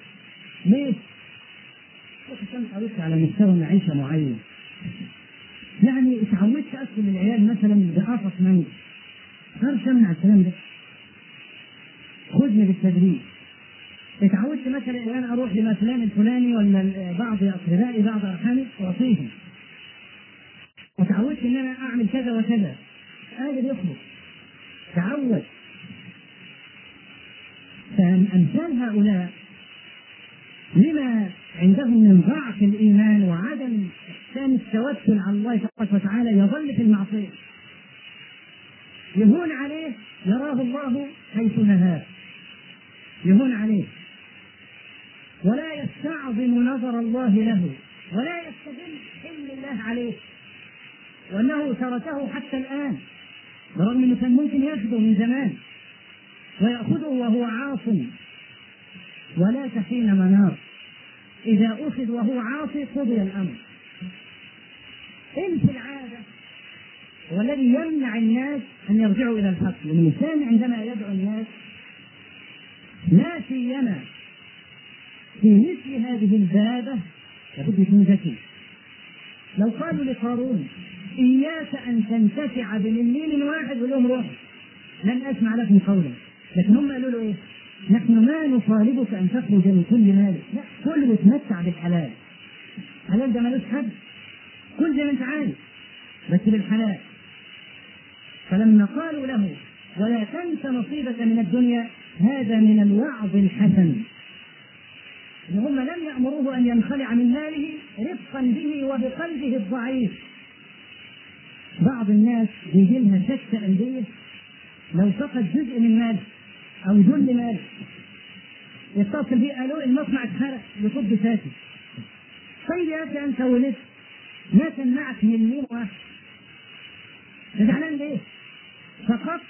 ليش؟ تعودت على مستوى معيشة معين. يعني اتعودت ادخل العيال مثلا بقفص مانجا ما امنع الكلام ده؟ خذني بالتدريج اتعودت مثلا إن أنا أروح لفلان الفلاني ولا بعض اقربائي بعض أرحامي وأعطيهم. وتعودت إن أنا أعمل كذا وكذا. قادر يخرج تعود فأمثال هؤلاء لما عندهم من ضعف الإيمان وعدم إحسان التوكل على الله تبارك وتعالى يظل في المعصية. يهون عليه يراه الله حيث نهاه. يهون عليه. ولا يستعظم نظر الله له ولا يستدل حلم الله عليه. وأنه تركه حتى الآن برغم أنه كان ممكن يأخذه من زمان. ويأخذه وهو عاص. ولا حين منار. إذا أخذ وهو عاصي قضي الأمر. إن في العادة هو الذي يمنع الناس أن يرجعوا إلى الحق. الإنسان عندما يدعو الناس لا سيما في مثل هذه البابة لابد يكون ذكي. لو قالوا لقارون إياك أن تنتفع بمليل واحد واليوم روح لن أسمع لكم قولا لكن هم قالوا له إيه؟ نحن ما نطالبك أن تخرج من كل مالك لا كل وتمتع بالحلال. الحلال ده ملوش حد؟ كل زي ما أنت عايز بس بالحلال. فلما قالوا له ولا تنس نصيبك من الدنيا هذا من الوعظ الحسن. ان هم لم يأمروه أن ينخلع من ماله رفقا به وبقلبه الضعيف. بعض الناس بيجي لها شك قلبيه لو فقد جزء من ماله أو جل ماله. يتصل بيه قالوا المصنع اتحرق يصب ساكت طيب يا أخي أنت ولدت ما تمنعك مليون واحد زعلان ليه؟ فقط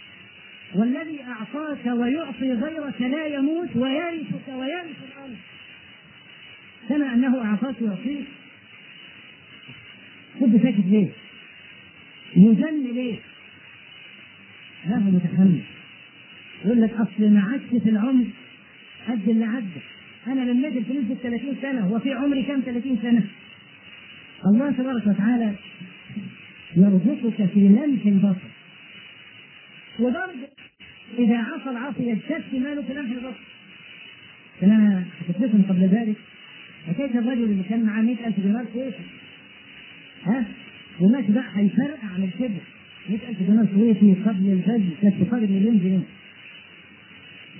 والذي أعطاك ويعطي غيرك لا يموت ويرثك ويرث الأرض كما أنه أعطاك ويعطيك خد ساكت ليه؟ يذل ليه؟ هذا متحمل يقول لك أصل ما عادش في العمر قد اللي عدى لما نزل في نسبه 30 سنة هو في عمري كم 30 سنة؟ الله تبارك وتعالى يرزقك في لمح البصر وبرضه إذا عصى العاصي يجتث ماله في لمح البصر أنا حكيت لكم قبل ذلك. حكيت الرجل اللي كان معاه 100000 دينار كويسه ها؟ ومات بقى هيفرقع عن الكبر. 100000 دينار كويسي قبل الفجر كانت تقارب مليون جنيه.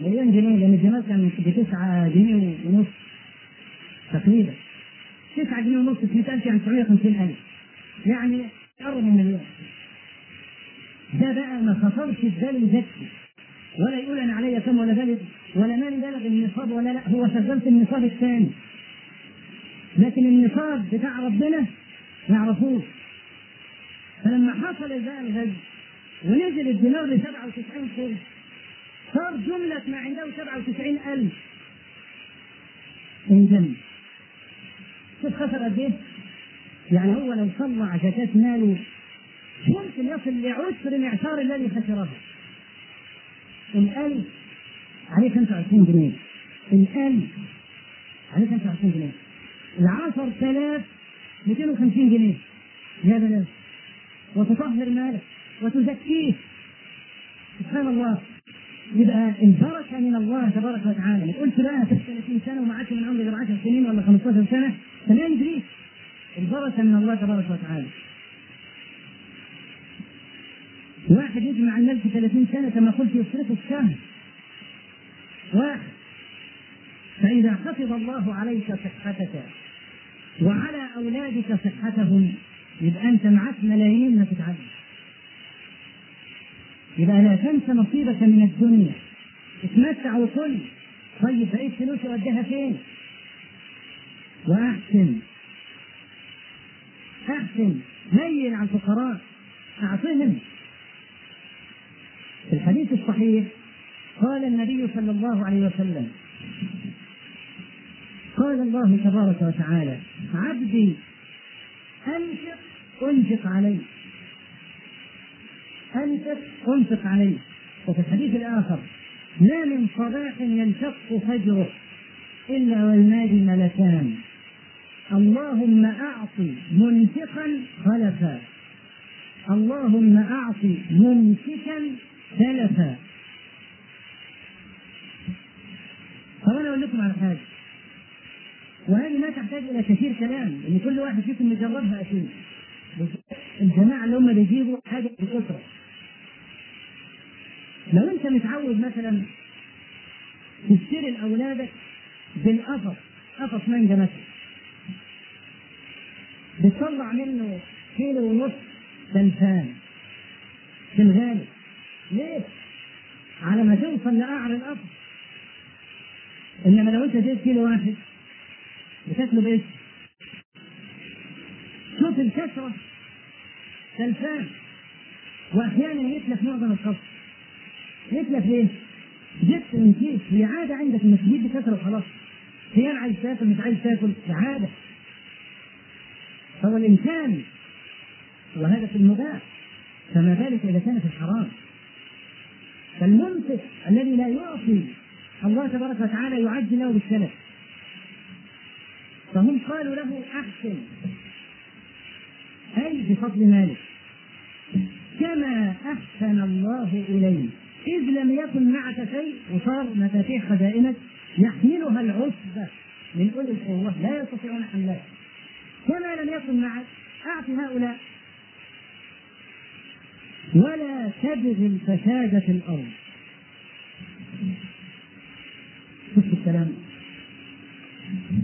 مليون جنيه لأن الدينار كان ب 9 جنيه ونص تقريبا. 9 جنيه ونص في 100000 يعني 950000 يعني قرب من مليون. ده بقى ما خطرش في باله يزكي ولا يقول أنا عليا كم ولا بلد ولا مالي بلغ النصاب ولا لا هو شغال في النصاب الثاني. لكن النصاب بتاع ربنا ما يعرفوش فلما حصل بقى الغزو ونزل الدينار ل 97 قرش صار جملة ما عنده 97 ألف. انجن شوف خسر قد إيه؟ يعني هو لو طلع زكاة ماله ممكن يصل لعشر معشار الذي خسره. الألف عليه 25 جنيه. الألف عليه 25 جنيه. العشر آلاف 250 جنيه. يا بلاش وتطهر مالك وتزكيه. سبحان الله. يبقى البركة من الله تبارك وتعالى. ما بقى في 30 سنة وما عادش من عمري غير 10 سنين ولا 15 سنة تمام دي البركة من الله تبارك وتعالى. واحد يجمع المال في 30 سنة كما قلت يصرفه في شهر واحد فإذا حفظ الله عليك صحتك وعلى أولادك صحتهم يبقى أنت معك ملايين ما تتعدى يبقى لا تنس نصيبك من الدنيا. اتمتع وكل. طيب بقيت فلوس وديها فين؟ وأحسن. أحسن. هين على الفقراء. أعطهم في الحديث الصحيح قال النبي صلى الله عليه وسلم قال الله تبارك وتعالى عبدي أنفق أنفق عليك أنفق أنفق عليك وفي الحديث الآخر ما من صباح ينشق فجره إلا والنادي ملكان. اللهم أعط منفقا خلفا. اللهم أعط ممسكا تلفا طب أنا أقول لكم على حاجة. وهذه ما تحتاج إلى كثير كلام لأن كل واحد فيكم يجربها أكيد. الجماعة اللي هم بيجيبوا حاجة بكثره لو أنت متعود مثلا تشتري لأولادك بالقفص قفص مانجا مثلا. بتطلع منه كيلو ونص تلفان في الغالب. ليه؟ على ما توصل لقعر القبر إنما لو أنت زيت كيلو واحد بتاكله بايه؟ شوف الكسرة. تلفان وأحيانا يتلف معظم القبر يتلف ليه؟ جبت من كيس هي عاده عندك إنك تجيب بكثره وخلاص. هي عايز تاكل مش عايز تاكل عاده فهو الإنسان وهذا في المباح فما بالك إذا كان في الحرام. فالممسك الذي لا يعطي الله تبارك وتعالى يعجل له بالسلف. فهم قالوا له أحسن. أي بفضل مالك. كما أحسن الله إليك. إذ لم يكن معك شيء وصار مفاتيح خزائنك يحملها العصبة من أولي القوة. لا يستطيعون حملها كما لم يكن معك اعط هؤلاء. ولا تبغي الفساد في الأرض. شوف الكلام.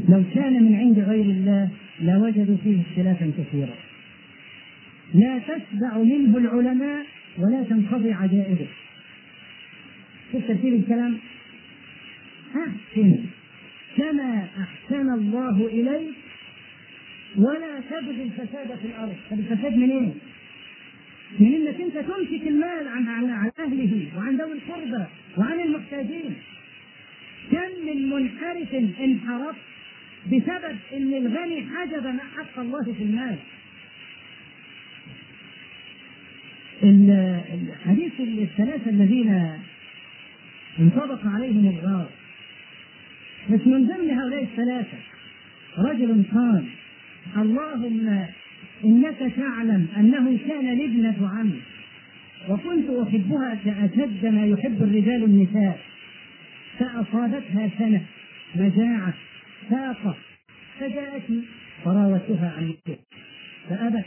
لو كان من عند غير الله لوجدوا فيه اختلافا كثيرا. لا تشبع منه العلماء ولا تنقضي عجائبه. شوف ترتيب الكلام. أحسن كما أحسن الله إليك ولا تبغي الفساد في الأرض. طب الفساد منين؟ من إنك أنت تمسك المال عن عن, أهله وعن ذوي القربى وعن المحتاجين. كم من منحرف انحرف بسبب إن الغني حجب حق الله في المال. الحديث الثلاثة الذين انطبق عليهم الغار. بس من ضمن هؤلاء الثلاثة رجل قال اللهم إنك تعلم أنه كان لي ابنة عم وكنت أحبها كأشد ما يحب الرجال النساء. فأصابتها سنة مجاعة ساقة. فجاءتني فراودتها عن نفسها فأبت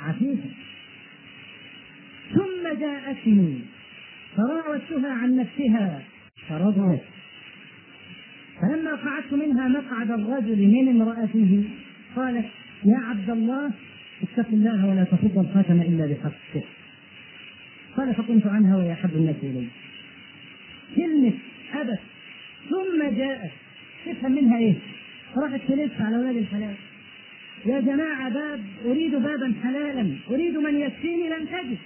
عفيفة. ثم جاءتني فراودتها عن نفسها فرضت فلما قعدت منها مقعد الرجل من امرأته قالت يا عبد الله اتق الله ولا تفض الخاتم إلا بحقه. قال فقمت عنها وهي احب الناس إلي. كلمة أبت ثم جاءت. تفهم منها إيه؟ راحت تلف على أولاد الحلال. يا جماعة باب أريد بابا حلالا. أريد من يكفيني لم تجد.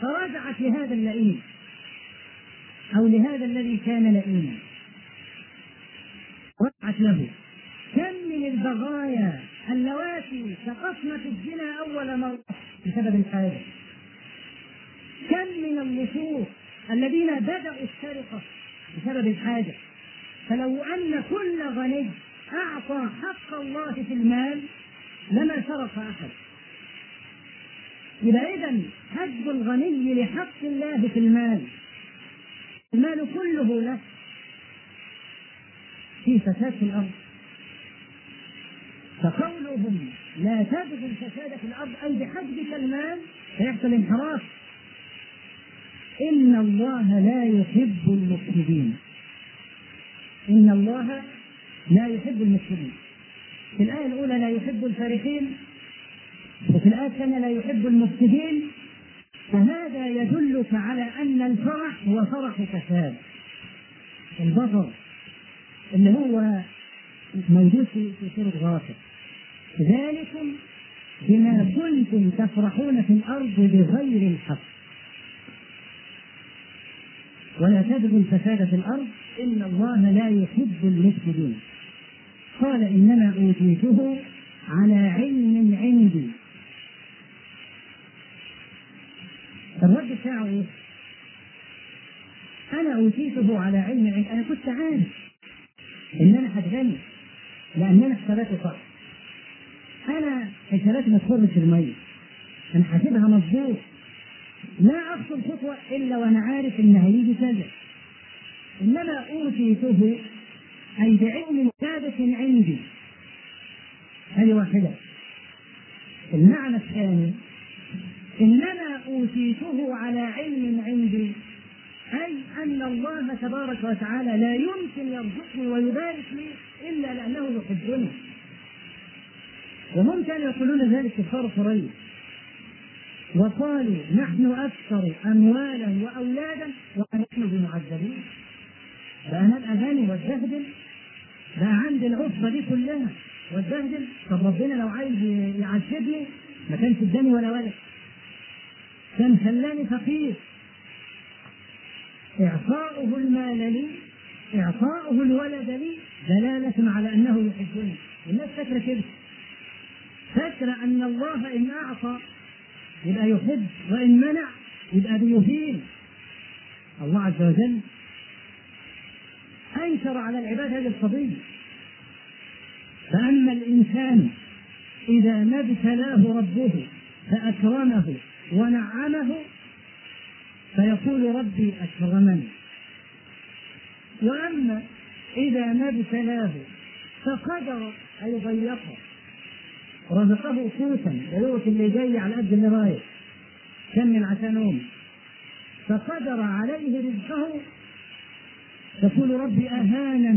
فرجعت لهذا اللئيم. أو لهذا الذي كان لئيما. رجعت له. كم من البغايا. اللواتي سقطن في الزنا أول مرة بسبب الحاجة كم من اللصوص الذين بدأوا السرقة بسبب الحاجة فلو أن كل غني أعطى حق الله في المال لما سرق أحد. إذا إذا حج الغني لحق الله في المال. المال كله له في فساد الأرض. فقولهم لا تبغي الفساد في الأرض أي بحجبك المال فيحصل انحراف. إن الله لا يحب المفسدين. إن الله لا يحب المفسدين. في الآية الأولى لا يحب الفارقين وفي الآية الثانية لا يحب المفسدين. فهذا يدلك على أن الفرح هو فرح فساد. البطر اللي هو موجود في سورة غافر ذلكم بما كنتم تفرحون في الأرض بغير الحق. ولا تبغوا الفساد في الأرض. إن الله لا يحب المفسدين. قال إنما أوتيته على علم عندي. الرد بتاعه إيه؟ أنا أوتيته على علم عندي. أنا كنت عارف إن أنا هتغني. لأن أنا حساباتي صح. أنا حساباتي ما تخرش الميه أنا حاسبها مظبوط لا اخطو خطوة إلا وأنا عارف ان هيجي كذا إنما اوتيته أي بعلم ثابت عندي. هذه واحدة. المعنى الثاني. إنما أوتيته على علم عندي أي أن الله تبارك وتعالى لا يمكن يرزقني ويبارك لي إلا لأنه يحبني وهم كانوا يقولون ذلك كفار قريش وقالوا نحن أكثر أموالا وأولادا ونحن بمعذبين. فأنا الأغاني والزهد بقى عندي العصبة دي كلها والزهد. طب ربنا لو عايز يعذبني ما كانش اداني ولا ولد. كان خلاني فقير. إعطاؤه المال لي إعطاؤه الولد لي دلالة على أنه يحبني. الناس فاكرة كده. فاكرة أن الله إن أعطى يبقى يحب وإن منع يبقى بيهين. الله عز وجل أنكر على العباد هذه القضية فأما الإنسان إذا ما ابتلاه ربه فأكرمه ونعمه فيقول ربي أكرمني. وأما إذا ما ابتلاه فقدر أي ضيقه رزقه قوتا دلوقتي اللي جاي على قد اللي رايح كمل عشان نوم فقدر عليه رزقه. تقول ربي أهانا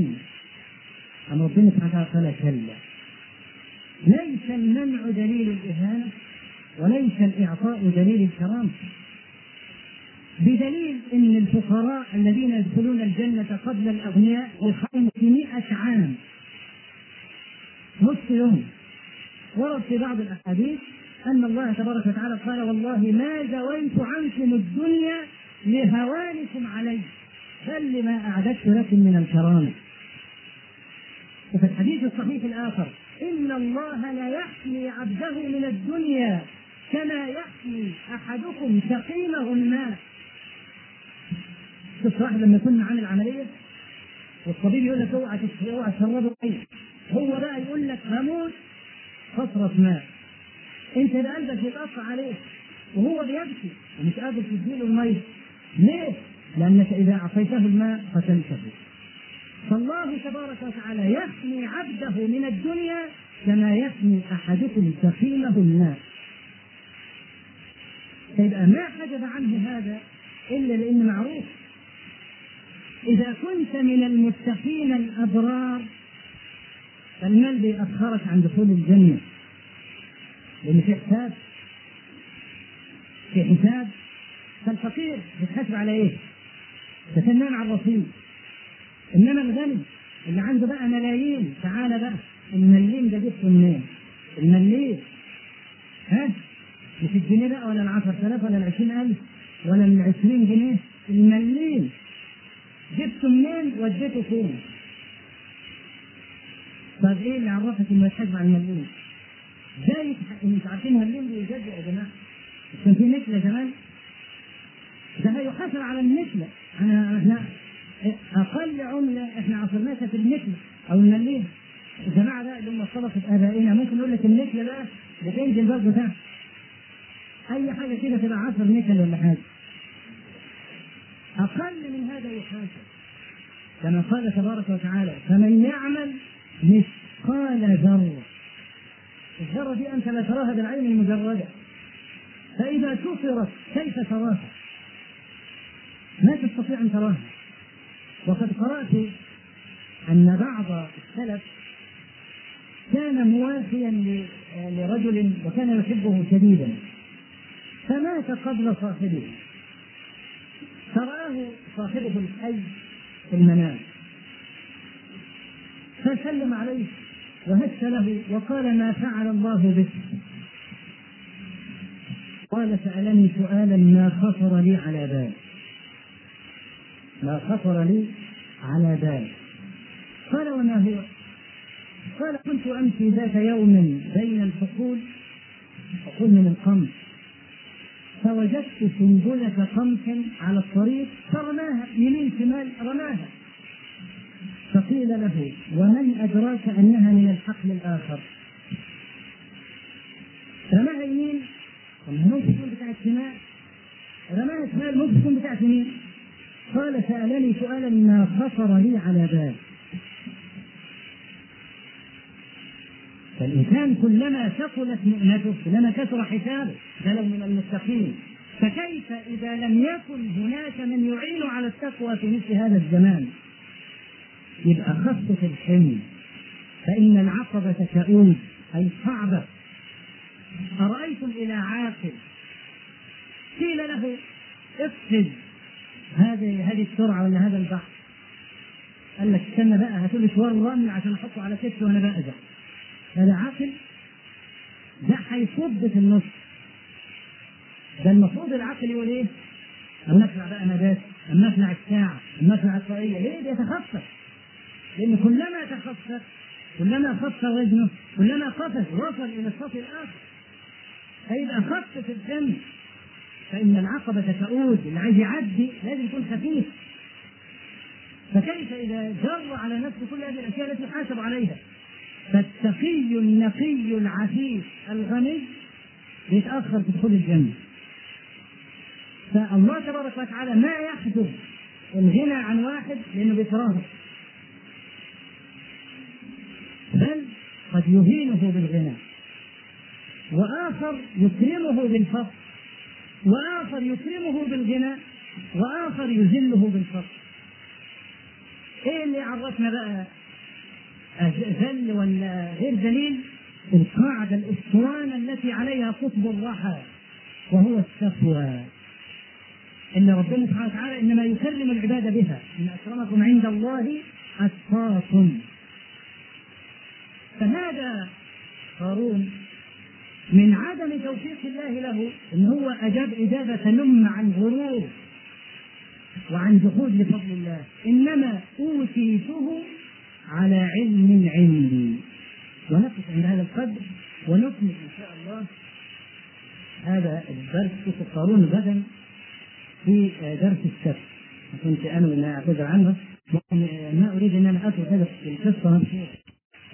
أم ربنا سبحانه وتعالى كلا ليس المنع دليل الإهانة وليس الإعطاء دليل الكرامة. بدليل أن الفقراء الذين يدخلون الجنة قبل الأغنياء بخمسمائة عام. يوم. ورد في بعض الأحاديث أن الله تبارك وتعالى قال والله ما زويت عنكم الدنيا لهوانكم علي. بل لما أعددت لكم من الكرامة. وفي الحديث الصحيح الآخر إن الله لا يحمي عبده من الدنيا كما يحمي أحدكم سقيمه الماء. شوف واحد لما يكون عامل عملية والطبيب يقول لك اوعى اوعى تشربه مية هو بقى يقول لك هموت قطرة ماء. انت ده قلبك يتقطع عليه وهو بيبكي ومش قادر تديله المية. ليه؟ لأنك إذا أعطيته الماء قتلته فالله تبارك وتعالى يحمي عبده من الدنيا كما يحمي أحدكم سخيمه الماء. فيبقى ما حجب عنه هذا إلا لأن معروف. إذا كنت من المتقين الأبرار فالمال بيأخرك عن دخول الجنة لأن في حساب في حساب فالفقير بيتحاسب على إيه؟ تفنان على الرصيد إنما الغني اللي عنده بقى ملايين تعالى بقى المليم ده جبته منين؟ المليم ها؟ مش الجنيه بقى ولا ال 10000 ولا ال 20000 ولا ال 20 جنيه المليم جبته منين وديته فين؟ طب إيه اللي عرفك إنه يتحاسب على المليم؟ زي أنتوا عارفين المليم بيجدد يا جماعة. كان في نكله زمان ده هيحاسب على النكله انا إحنا أقل عملة إحنا عصرناها كانت النكله أو المليم الجماعة ده اللي هم صدقة آبائنا. ممكن يقول لك النكله بقى بتنزل برضه تحت. أي حاجة كده تبقى 10 نكل ولا حاجة. أقل من هذا يحاسب. كما قال تبارك وتعالى فمن يعمل مثقال ذرة الذرة دي أنت لا تراها بالعين المجردة. فإذا كفرت كيف تراها؟ ما تستطيع أن تراها. وقد قرأت أن بعض السلف كان موافيا لرجل وكان يحبه شديدا. فمات قبل صاحبه. فرآه صاحبه الحي في المنام. فسلم عليه وهش له وقال ما فعل الله بك؟ قال سألني سؤالا ما خطر لي على بال. ما خطر لي على بال. قال وما هو؟ قال كنت أمشي ذات يوم بين الحقول حقول من القمح فوجدت سنبلة قمح على الطريق فرماها يمين شمال رماها. فقيل له ومن أدراك أنها من الحقل الآخر؟ رماها يمين طب ممكن تكون بتاعت شمال رماها شمال ممكن بتاعت يمين قال سألني سؤالا ما خطر لي على بال. فالإنسان كلما ثقلت مؤنته كلما كثر حسابه ده لو من المتقين فكيف إذا لم يكن هناك من يعين على التقوى في مثل هذا الزمان؟ يبقى خفف الحمل فإن العقبة كؤوب أي صعبة. أرأيتم إلى عاقل؟ قيل له اقفز هذه هذه السرعة ولا هذا البحر قال لك استنى بقى هاتوا لي شوار رمل عشان أحطه على كتفي وأنا بأزع هذا عاقل ده هيصد في النص. ده المفروض العقل يقول إيه؟ أما اطلع بقى نبات أما اطلع الساعة أما اطلع الطاقيه ليه؟ بيتخفف لأن كلما تخفف كلما خف وزنه كلما قفز وصل إلى السطح الآخر فيبقى خف في الدم فإن العقبة تؤود اللي عايز يعدي لازم يكون خفيف. فكيف إذا جر على نفسه كل هذه الأشياء التي حاسب عليها؟ فالتقي النقي العفيف الغني يتأخر في دخول الجنة. فالله تبارك وتعالى ما يحجب الغنى عن واحد لأنه بيكرهه بل قد يهينه بالغنى. وآخر يكرمه بالفقر. وآخر يكرمه بالغنى. وآخر يذله بالفقر. إيه اللي عرفنا بقى ذل ولا غير ذليل القاعده الاسطوانه التي عليها قطب الرحى وهو التقوى. إن ربنا سبحانه وتعالى إنما يكرم العباد بها. إن أكرمكم عند الله أتقاكم. فهذا قارون؟ من عدم توفيق الله له إن هو أجاب إجابة تنم عن غرور وعن جحود لفضل الله. إنما أوتيته على علم عندي ونقف عند هذا القدر ونكمل إن شاء الله هذا الدرس قارون غدا في درس السبت. كنت انوي ان أعتذر عنه. ما أريد أن أنا اترك هذا القصة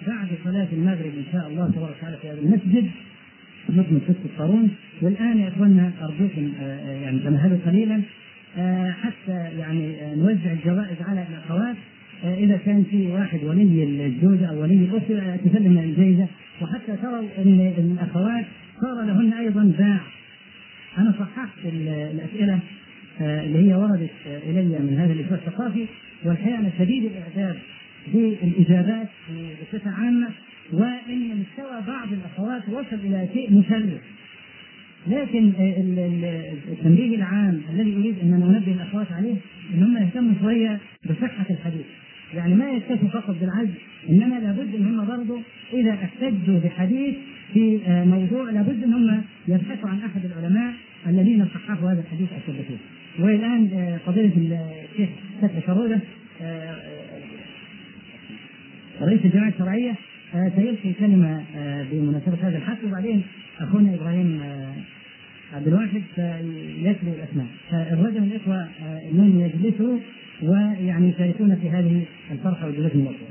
بعد صلاة المغرب إن شاء الله تبارك وتعالى في هذا المسجد. نكمل قصة قارون والآن يا إخواننا أرجوكم يعني تمهلوا قليلا حتى يعني نوزع الجوائز على الأخوات. إذا كان في واحد ولي الزوجة أو ولي الأسرة تسلم الجائزة. وحتى تروا أن الأخوات صار لهن أيضا باع. أنا صححت الأسئلة اللي هي وردت إلي من هذا الأسبوع الثقافي. والحقيقة أنا شديد الإعجاب بالإجابات بصفة عامة وإن مستوى بعض الأخوات وصل إلى شيء مشرف لكن التنبيه العام الذي أريد أن أنا أنبه الأخوات عليه ان هم يهتموا شوية بصحة الحديث. يعني ما يكتفوا فقط بالعزم إنما لابد إن هم برضه إذا احتجوا بحديث في موضوع لابد إن هم يبحثوا عن أحد العلماء الذين صححوا هذا الحديث أو ثبتوه. والان فضيلة الشيخ فتحي شروده رئيس الجمعية الشرعية سيلقي كلمة بمناسبة هذا الحفل وبعدين أخونا إبراهيم عبد الواحد سيتلو الأسماء فالرجل الاخوه من يجلسوا ويعني يشاركون في هذه الفرحة الله خير.